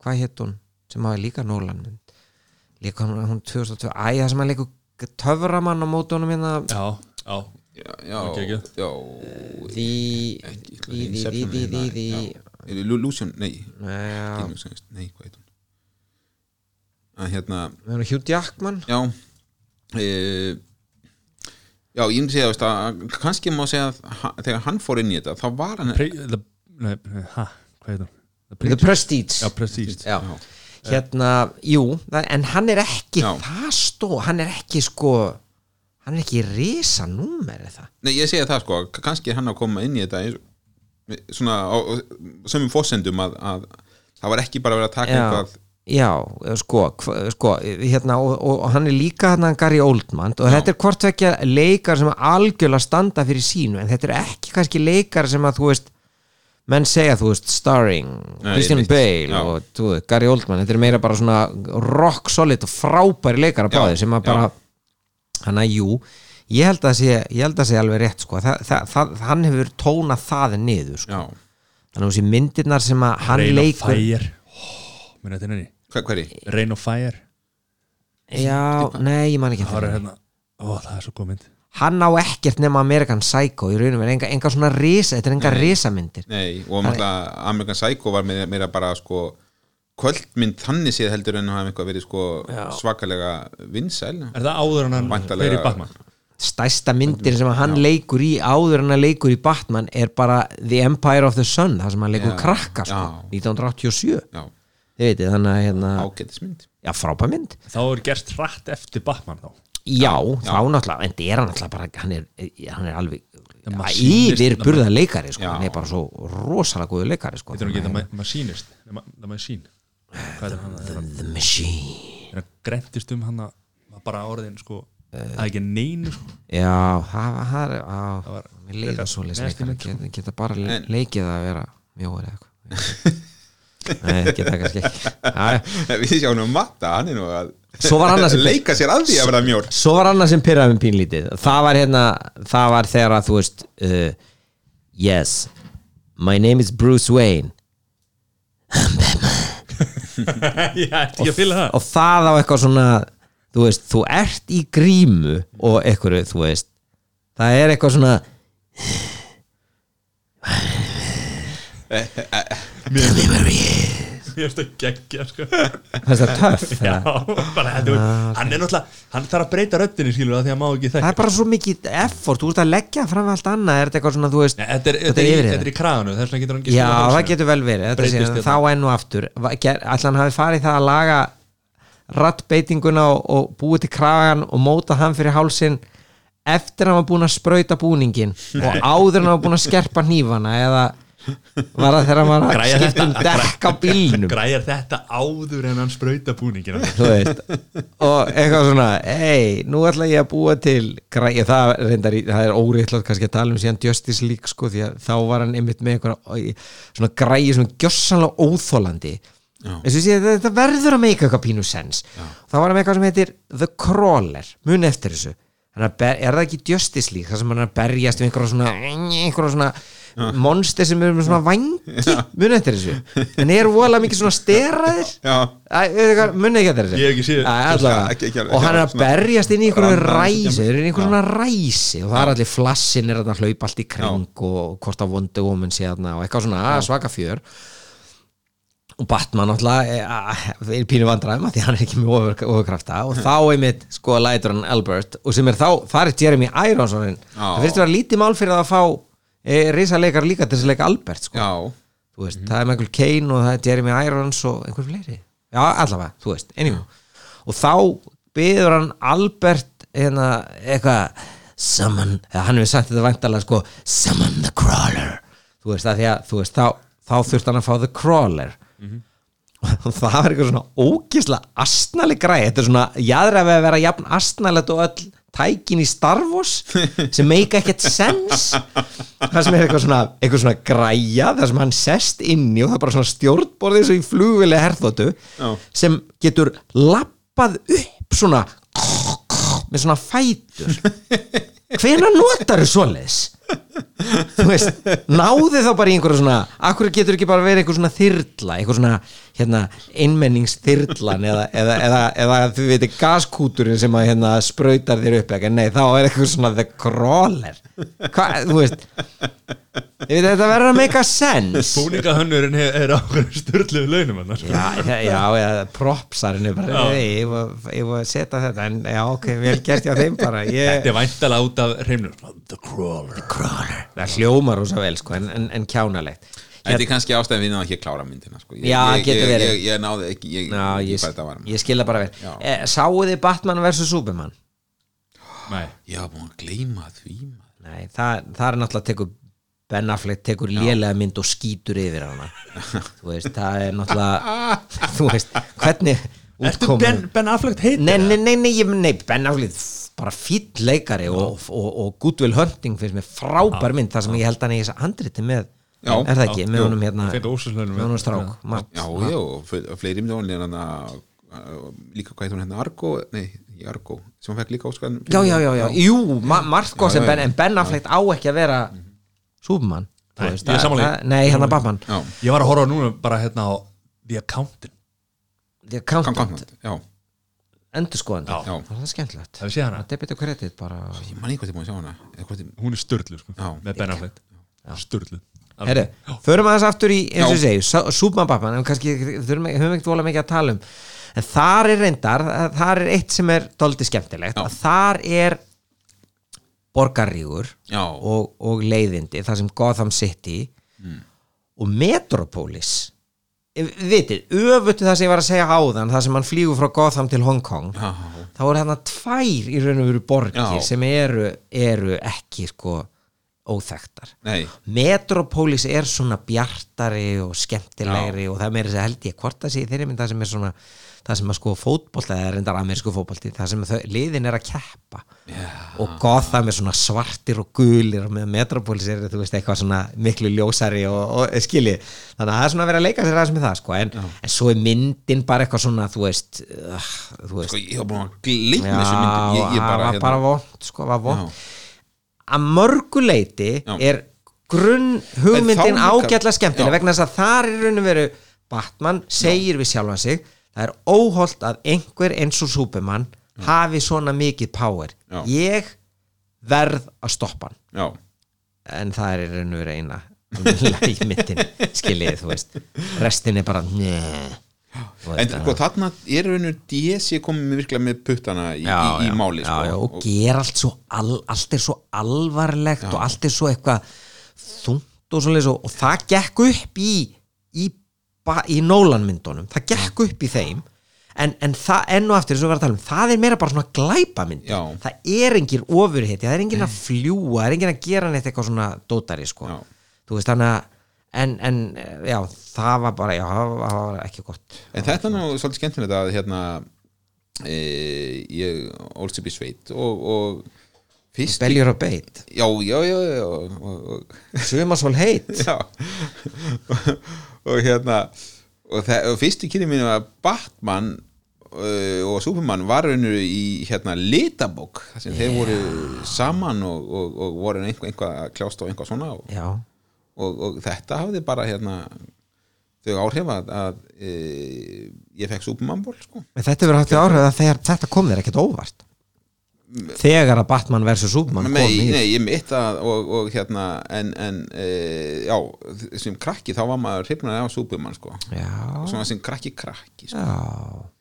hvað hétt hún? Sem hafa líka mynd. Líka hún, hún 2002, æ það sem hann leikur töframann á mótunum hérna. Já, já, Já, já, Ok, ekki. já. Því Ekki, því, því, því, Lucian, nei. Nei, hvað heit hún að hérna, Hugh Jackman. Já e, já, ég myndi segja að kannski má segja að ha- þegar hann fór inn í þetta þá var hann Pre, the, nei, ha, hvað heit það? The Prestige. Já, Prestige. Já. hérna, jú það, en hann er ekki Já. það stó hann er ekki sko hann er ekki risa númer það? Nei, ég segja það sko, kannski er hann að koma inn í þetta eins, svona á á sömum fósendum að, að það var ekki bara verið að taka já, eitthvað já, sko, hva, sko hérna, og, og, hann er líka hann Gary Oldman og þetta er hvort vekja leikar sem algjörlega standa fyrir sínu en þetta er ekki kannski leikar sem að þú veist menn segja þú veist starring Nei, Christian. Bale Já. og þú Gary Oldman þetta er meira bara svona rock solid og frábæri leikar að Já, báði sem að já. bara hann að jú ég held að sé, held að sé alveg rétt sko. það, það, það, hann hefur tónað það niður sko. já, þannig að þessi myndirnar sem að hann leikur Fire oh, Muna þetta henni Hva, hverri? Rain of Fire já, nei, ég man ekki Það var eftir henni. hérna Ó, það er svo góð mynd hann á ekkert nema American Psycho í raunum, enga, enga svona risa þetta er enga risamyndir Nei, og náttúrulega American Psycho var meira, meira bara sko kvöldmynd þannig séð heldur en að hafa eitthvað verið sko Já. svakalega vinsæl Er það áður en hann Væntanlega- fyrir Batman? stærsta myndin sem að hann leikur í áður en hann leikur í Batman er bara The Empire of the Sun það sem hann leikur Já, krakka sko, já. 1987 Já, þið veitir, þannig að hérna, ágætismynd. Já, frábæð mynd. Þá er gerst hratt eftir Batman þá. Já, þá náttúrulega, en það er hann náttúrulega bara, hann er, hann er alveg Það machinist- yfir burða leikari sko, Já. hann er bara svo rosalega góðu leikari sko, Þetta er ekki Þannig The Ma- Machinist The Ma- The Machine. Hvað er hann? Er hann, að- The Machine. Er hann grentist um hann að var bara orðin sko Það er ekki neinu sko. Já, það það er á, Það var leiða svo sko. geta, bara leikið að vera mjóður eða eitthvað nei, geta kannski ekki. Já, já Við sjáum nú Matta, hann er nú að Svo var annað sem- leika sér að því að vera mjór. Svo var annað sem pyrraði með pínlítið. Það var hérna, það var þegar að þú veist uh, Yes My name is Bruce Wayne. Ég ætti ekki að fylga það? Og það á eitthvað svona Þú veist, þú ert í grímu Og eitthvað, þú veist Það er eitthvað svona Ég veist að geggja sko. Það er töff Já, það. bara þetta Hann er náttúrulega Hann þarf að breyta röddinni skilur það því að má ekki það þekka er bara svo mikið effort Þú veist að leggja fram allt annað Er þetta eitthvað svona, þú veist Nei, Þetta er, Þetta þetta er er, í- yfir þetta er í kraganu Þess vegna getur hann ekki Já, það getur vel verið Þetta sé, hérna. þá enn og aftur. Hann hafi farið það að laga rattbeitinguna og, og búið til kragan og móta hann fyrir hálsin eftir að hann var búin að sprauta búningin og áður en hann var búin að skerpa hnífana eða var það þegar var að Græjar skipta um þetta- dekk á bílnum? Græjar þetta áður en hann sprauta búningina og eitthvað svona, hei, nú ætla ég að búa til græði, það, reyndar, það er óreittlátt kannski að tala um síðan Justice League sko, því að þá var hann einmitt með eitthvað svona græði svona gjössanlega óþólandi þess að sé, þetta, verður að meika eitthvað pínu sens þá var hann með eitthvað sem heitir The Crawler, mun eftir þessu. Að er það ekki Justice League þar sem hann er að berjast við einhverja svona einhverja svona monster sem er með svona vangi mun eftir þessu? En er voðalega mikið svona steraðir? Munið ekki eftir þessu? Æ, og hann er að berjast inn í einhverju ræsi. Eru í einhverju svona ræsi. Og það er allir flassin er að hlaupa allt í kring og hvort að Wonder Woman sé þarna og eitthvað svona að, svaka fjör. Og Batman náttúrulega er pínu vandræðum að því hann er ekki með ofur- ofurkrafta. Og þá einmitt sko lætur hann Albert. Og sem er þá, það er Jeremy Irons orðinn. Já. það finnst að vera lítið mál fyrir að fá e, risaleikar líka til þess að leika Albert sko. já, þú veist, það er Michael Caine og það er Jeremy Irons og einhver fleiri. Já, allavega, þú veist, einhver og þá byður hann Albert hérna, eitthvað summon, hann hefur sagt þetta vantarlega sko, summon the crawler. Þú veist, að að, þú veist, þá, þá þurft hann að fá the crawler. Og það var eitthvað svona ógislega astnaleg græði, þetta er svona við að vera jafn astnalegt og öll tækin í Star Wars sem make ekkert sens það sem er eitthvað svona, eitthvað svona græja það sem hann sest inn í og það er bara svona stjórnborðið og í flugvili herþóttu Já. sem getur lappað upp svona með svona fætur hvenær notar þú svoleiðis? Þú veist, náði þá bara í einhverju svona, akkur getur ekki bara verið einhver svona þyrla, einhver svona hérna, einmenningsþyrlan eða, eða, eða, eða þú veitir gaskúturinn sem að hérna, sprautar þér upp ekki, nei, þá er eitthvað svona the crawler. Hvað, þú veist veit, þetta verður að make a sense Búningahönnurinn er, á hverju störluðu launum. Já, já, já, já propsarinn er bara, Já. "Nei, ég ég var að setja þetta, en já, ok, vel gert hjá þeim bara, ég, Þetta er væntalega út af hreimnur The Crawler crawler, það hljómar rosa vel, sko, en, en, en kjánalegt þetta er kannski ástæðin við náðum ekki að klára myndina sko. ég, Já, ég, getur ég, verið. ég, ég náði ekki ég, ég, ég, ég skilða bara vel Já. eh, Sáu þið Batman vs. Superman? Nei, ég var búin að gleyma því maður. Nei, það, það er náttúrulega tekur Ben Affleck tekur lélega mynd og skýtur yfir hana. Þú veist, það er náttúrulega Þú veist, hvernig útkoman- Ben, ben Affleck heitir Nei, nei, nei, nei, nei Ben Affleck bara fýll leikari og, og, og Goodwill Hunting finnst mér frábær mynd þar sem ég held hann í þess handriti með. Já. er það ekki, Já, með jú. honum hérna með honum strák Mark- já, já, og fle- og fleiri mjónir hann að líka hvað heit hún hérna Argo? Nei, Argo, sem hann fekk líka óskan já, já, já, já, jú, ma Marko Já, sem Ben, já. en Ben Affleck á ekki að vera Superman þú Nei, veist, ég er það- sammála því. það- Nei, hérna Batman. Já, Ég var að horfa núna bara hérna á The Accountant. The Accountant, gott já, endur skoðandi. Já. Já. það er skemmtilegt. Hafið séð hana? debit og kredit bara. Ég man ekki hvað ég búin að sjá hana. Eða hvort ég- Hún er störlu sko, Já. með Ben Affleck. Störlu Herru, förum aðeins aftur í, eins og ég segi, Súpman Batman, en kannski þurfum höfum ekkert vola mikið að tala um. En þar er reyndar, þar er eitt sem er doldi skemmtilegt, að þar er borgarrígur já, og, og leiðindi, það sem Gotham City og Metropolis vitið, öfutu það sem ég var að segja áðan það sem hann flýgur frá Gotham til Hong Kong já, þá eru þarna tvær í raun og veru borgir Já. sem eru, eru ekki sko óþekktar. Nei. Metropolis er svona bjartari og skemmtilegri og það er meira þess að held ég hvort það sé þeirri mynd það sem er svona það sem að sko fótbolta eða reyndar amerísku fótbolti það sem þau, liðin er að keppa. Já, og Gotham er svona svartir og gulir og með Metropolis er þú veist eitthvað svona miklu ljósari og, og skilji. Þannig að það er svona að vera að leika sér aðeins með það sko en, en svo er myndin bara eitthvað svona þú veist, uh, þú veist. Sko ég var búin að gleyma þessu myndum. Ég, ég bara, var bara vond sko, Já. Að mörgu leiti Já. er grunn hugmyndin ágætla skemmtileg Já. vegna þess að þar er raun og veru Batman segir við sjálfan sig það er óholt að einhver eins og Superman hafi svona mikið power Já. ég verð að stoppa hann já, en það er raun og veru eina lægmyndin skiljið þú veist restin er bara njö en sko þarna er raunur DC komið með virkilega með puttana í, í, í máli já, sko. já, og ger allt svo al, allt er svo alvarlegt og allt er svo eitthvað þungt og svoleiðis og, og það gekk upp í í, í Nolan myndunum það gekk upp í þeim en, en það enn og aftur, og um það er meira bara svona glæpa mynd Já. það er engin ofurhiti, það er engin að fljúa það er engin að gera neitt eitthvað svona dótari sko. Já. þú veist þannig að en, en já, það var bara já, það var- var ekki gott. En þetta er nú svolítið skemmtilegt að hérna e, ég ólst upp í sveit og, og fyrst Beljur og beit, já, já, já, já og, og, og, sumasvól heit. Já. Og hérna og, og fyrst í kynni mínu að Batman uh, og Superman var raunur í hérna litabók þar sem þeir voru saman og, og, og voru einhvað, að kljást á einhvað svona og, já, og, og þetta hafði bara hérna þau áhrif að, að e, ég fekk Superman-ból sko. En þetta verður hægt áhrif að þegar þetta kom þér ekkert óvart? Þegar að Batman vs. Superman kom nei, í nei, ég mitt að og, og hérna en, en e, já, sem krakki þá var maður hrifnaði á Superman sko. Já, svona sem krakki krakki sko. já.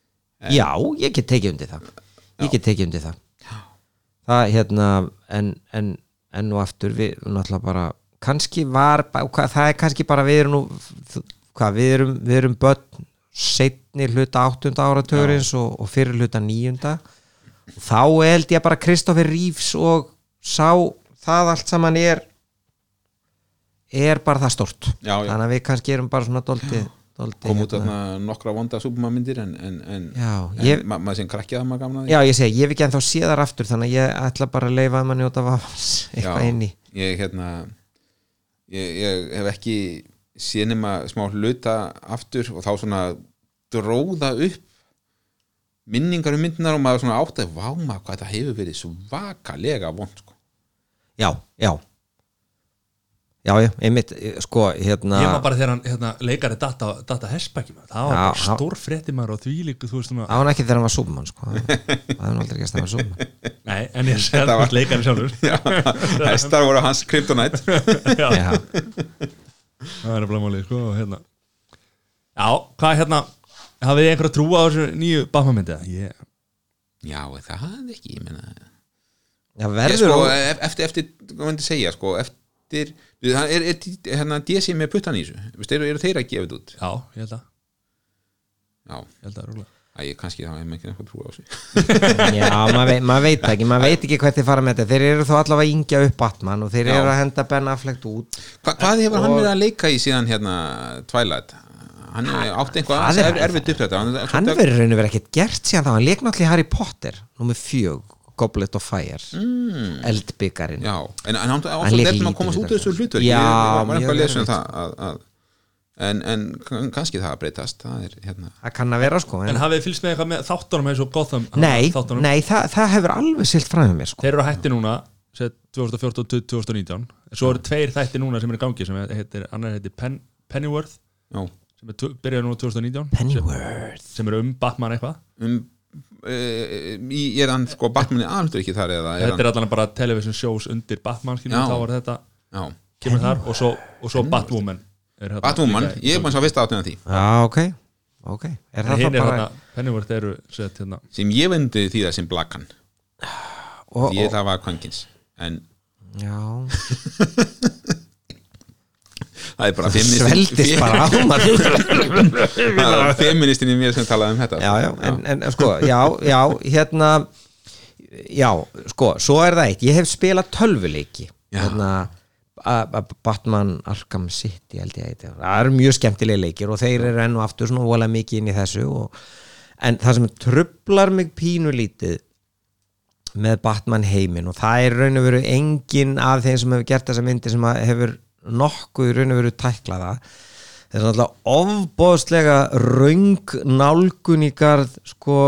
Já, ég get tekið undir það. Ég get tekið undir það. Það hérna en, en, en nú aftur við náttúrulega bara kannski var, hvað, það er kannski bara við erum nú hvað, við erum, við erum börn setni hluta áttunda áratugurins og, og fyrir hluta níunda. Þá held ég bara Kristoffer Reeves og sá það allt saman er er bara það stort Já, já. þannig að við kannski erum bara svona doldi, doldi kom út þarna nokkra vonda Superman myndir en, en, en, en ég- ma maður sem krakki að maður gamna því. Já, ég segi, ég hef ekki ennþá séðar aftur þannig að ég ætla bara að leifa að maður njóta eitthvað inn í. ég hérna ég, ég hef ekki séð nema smá hluta aftur og þá svona dróða upp minningar um myndinar og maður svona átt að vá maður hvað þetta hefur verið svakalega vond sko. Já, já Já, já, einmitt, eh, sko, hérna Ég var bara þegar hann hérna, leikari data, data hespækjum það var Já, bara stór fréttimar og því líku þú veist svona á hann ekki þegar hann var Superman, sko. Það nú aldrei gæst að var Superman. Nei, en ég að þú veist leikari sjálfur. Já, hestar voru hans kryptonite. Já, það er bara málið sko, hérna Já, hvað hérna hafið þið einhverja trú á þessu nýju Batman-myndi? Ég, Já, það er ekki, ég meina já Ég, verður sko, og- ef- eftir, eftir, hvað eftir, er, er, er hérna DC með puttan í þessu, eru, eru þeir að gefa þetta út? Já, ég held að. Já, Ég held að rúlega Æ, ég kannski þá hef ekki eitthvað trú á þessu. Já, maður veit, mað veit ekki, maður veit ekki hvert þið fara með þetta. Þeir eru þó allavega yngja upp Batman og þeir Já. eru að henda Ben Affleck út. Hva, Hvað hefur hann Og- verið að leika í síðan hérna Twilight? Hann átti einhvað Það er- er, erfitt upp þetta Hann, Hann verður raun og verið ekkert gert síðan þá. Hann leik náttúrulega Harry Potter, númer fjög Goblet of Fire, mm. eldbyggarinn Já, en, en hann lék nefnum að komast út úr þessu hlutverk Já, Ég var eitthvað að lesa um það að, að, en, en kann- kannski það að breytast Það er hérna. Það kann að vera sko En en, hafið þið fylgst með eitthvað með þáttunum eins og Gotham Nei, nei það, það hefur alveg silt fram með mér sko. Þeir eru að hætti núna set 2014 til 2019 svo eru tveir þætti núna sem er í gangi sem heitir, annar heitir Pen, Pennyworth já, sem er byrjaði núna 2019 Pennyworth. Sem, sem er um Batman eitthvað. Um uh, í- er hann sko Batman er alveg ekki þar eða er þetta er allan bara television shows undir Batman skilur, þá var þetta já, kemur þar og svo, og svo Batwoman er hérna Batwoman, líka í ég er búin að fyrsta áttina því. Já, ok, ok. Er það hinn þá er bara hérna, Pennyworth eru set, hérna, sem ég vendi því það sem Blackan og, því og, það var kvangins en Já, það er bara sveldist bara það var feministin í mér sem talaði um þetta. já, já, en, en sko, já, já, hérna já, sko, svo er það eitt. Ég hef spilað tölvuleiki. Hérna Batman Arkham City held ég heiti. Það eru mjög skemmtilegi leikir og þeir eru enn og aftur svona vola mikið inn í þessu og, en það sem trublar mig pínulítið með Batman heiminn og það er raun og veru engin af þeim sem hefur gert þessa myndi sem að hefur nokkuð í raun og veru tæklað það. Það er náttúrulega ofbóðslega röng nálgun í garð sko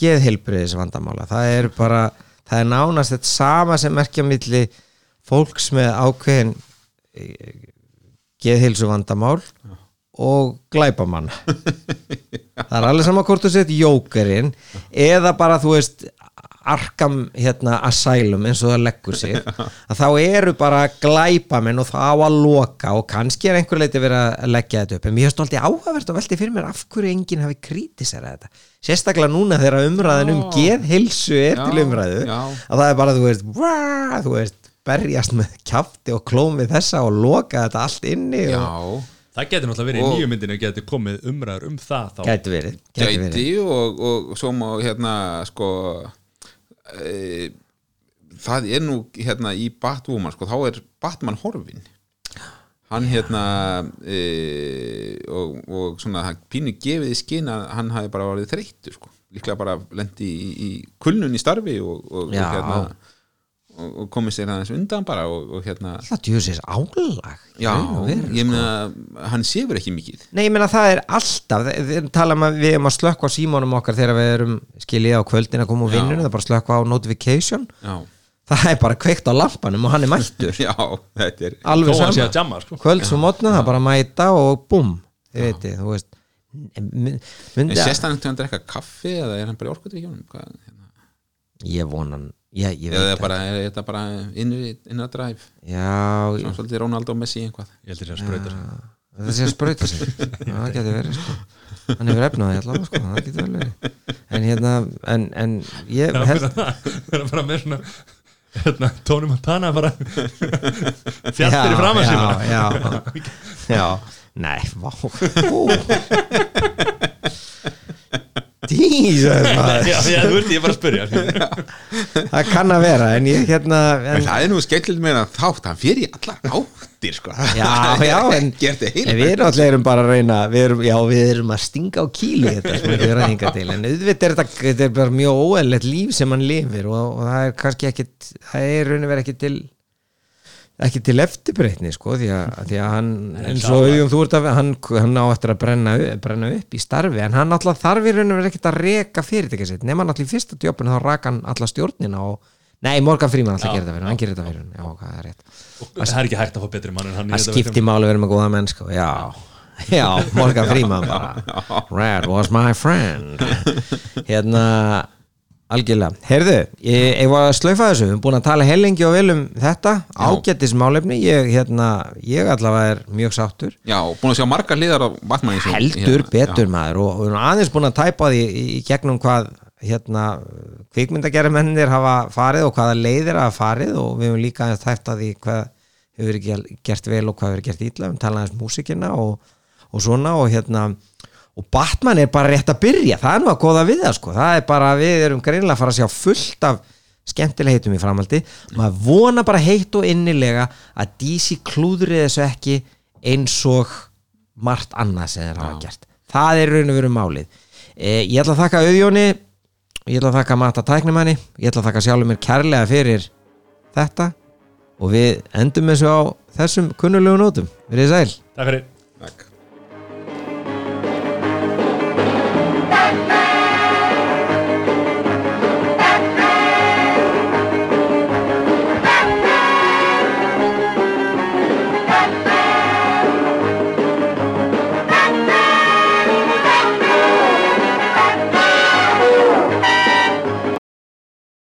geðheilbriðis vandamála það er bara, það er nánast þetta sama sem merkja milli fólks með ákveðin geðheilsu vandamál og glæpamann það er alveg sama hvort þú sett jókerinn eða bara þú veist arkam hérna asylum eins og það leggur sig að þá eru bara glæpamenn og það á að loka og kannski er einhver leiti verið að leggja þetta upp. En mér er stolti áhugavert og velti fyrir mér af hverju enginn hafi krítisera þetta. Sérstaklega núna þegar umræðin um geðheilsu er Já, til umræðu já. að það er bara þú veist, wah, þú veist berjast með kjafti og klómið þessa og loka þetta allt inni og já, það getur náttúrulega verið Og- í nýju myndinu getur komið umræður um það þá. Gæti verið, gæti verið. gæti og, og svo má hérna sko e, það er nú hérna í Batwoman sko, þá er Batman horfin hann hérna e, og, og svona hann pínu gefið í skinn að hann hafi bara varðið þreyttur sko, líklega bara lendi í, í kulnun í starfi og, og, og hérna og, og komið sér aðeins undan bara og, og hérna það djúsins álag. Já, veru, ég sko. meina hann sefur ekki mikið. Nei, ég meina það er alltaf þið- þið tala um að við erum að slökka á símónum okkar þegar við erum skiljið á kvöldin að koma úr vinnunum, það er bara að slökka á notification. Já, það er bara kveikt á lampanum og hann er mættur. Já þetta er alveg Þó hann sé að sama, jamma sko. kvölds og mótna það er bara að mæta og búm þið veitir, þú veist sést hann til að drekka kaffi eða er hann bara í? Hvað, hérna? ég vonan ég, ég veit er, bara, er þetta bara innri, innra dræf? já, Svona svolítið Ronaldo og Messi einhvað? ég heldur þess að sig. Það sé að sprauta sig. Já, það getur verið sko. Hann hefur efnaði allavega sko, það getur vel verið. En hérna, en, en ég held það er bara með svona hérna, Tony Montana bara. Fjallir í fram að já, síma já, já, nei, vá. Ú. Jesus maður. já, já, þú veist, ég bara að spyrja það kann að vera en ég hérna En það er nú skemmtilegt með að þátt, hann fyrir í allar áttir sko. já, já, en, Gert þið en heil við erum allir erum bara að reyna við erum, já, við erum að stinga á kýli þetta sem við erum að hinga til en auðvitað er þetta, þetta er bara mjög óæðilegt líf sem hann lifir og, og það er kannski ekkit það er raun og verið ekki til ekki til eftirbreytni sko því að, því að hann, eins og auðvitað þú ert að hann, hann á eftir að brenna, brenna upp í starfi en hann alltaf þarf í raun og verið ekkit að reka fyrirtækja sitt. Nema hann alltaf í fyrsta djópun þá raka hann alla stjórnina og Nei, Morgan Freeman alltaf gerir þetta fyrir hann, gerir þetta fyrir hann, já, hvað er rétt. Það er ekki hægt að fá betri mann en hann Það skipti máli að vera með góða menn sko. Já, já, Morgan Freeman bara. Red was my friend. Hérna Algjörlega, heyrðu, ég, ég var að slaufa þessu? Við erum búin að tala heilengi og vel um þetta ágættis málefni, ég, hérna ég allavega er mjög sáttur. Já, búin að sjá margar hliðar á og- heldur hérna, betur maður og, við erum aðeins búin að tæpa því í, í gegnum hvað hérna kvikmyndagerðamennir hafa farið og hvaða leiðir hafa farið og við hefum líka aðeins tæft að því hvað hefur gert vel og hvað hefur gert ítla við tala aðeins músikina og, og svona og hérna og Batman er bara rétt að byrja það er nú að góða við það sko. Það er bara við erum greinilega að fara að sjá fullt af skemmtileg heitum í framhaldi. Maður vona bara heitt og innilega að DC klúðrið þessu ekki eins og margt annað sem þeir hafa gert. Það er raun og veru málið. Eh, ég ætla að þakka auðjóni ég ætla að þakka Matta tæknimanni ég ætla að þakka sjálfur mér kærlega fyrir þetta. Og við endum þessu á þessum kunnulegu nótum, verið sæl. Takk fyrir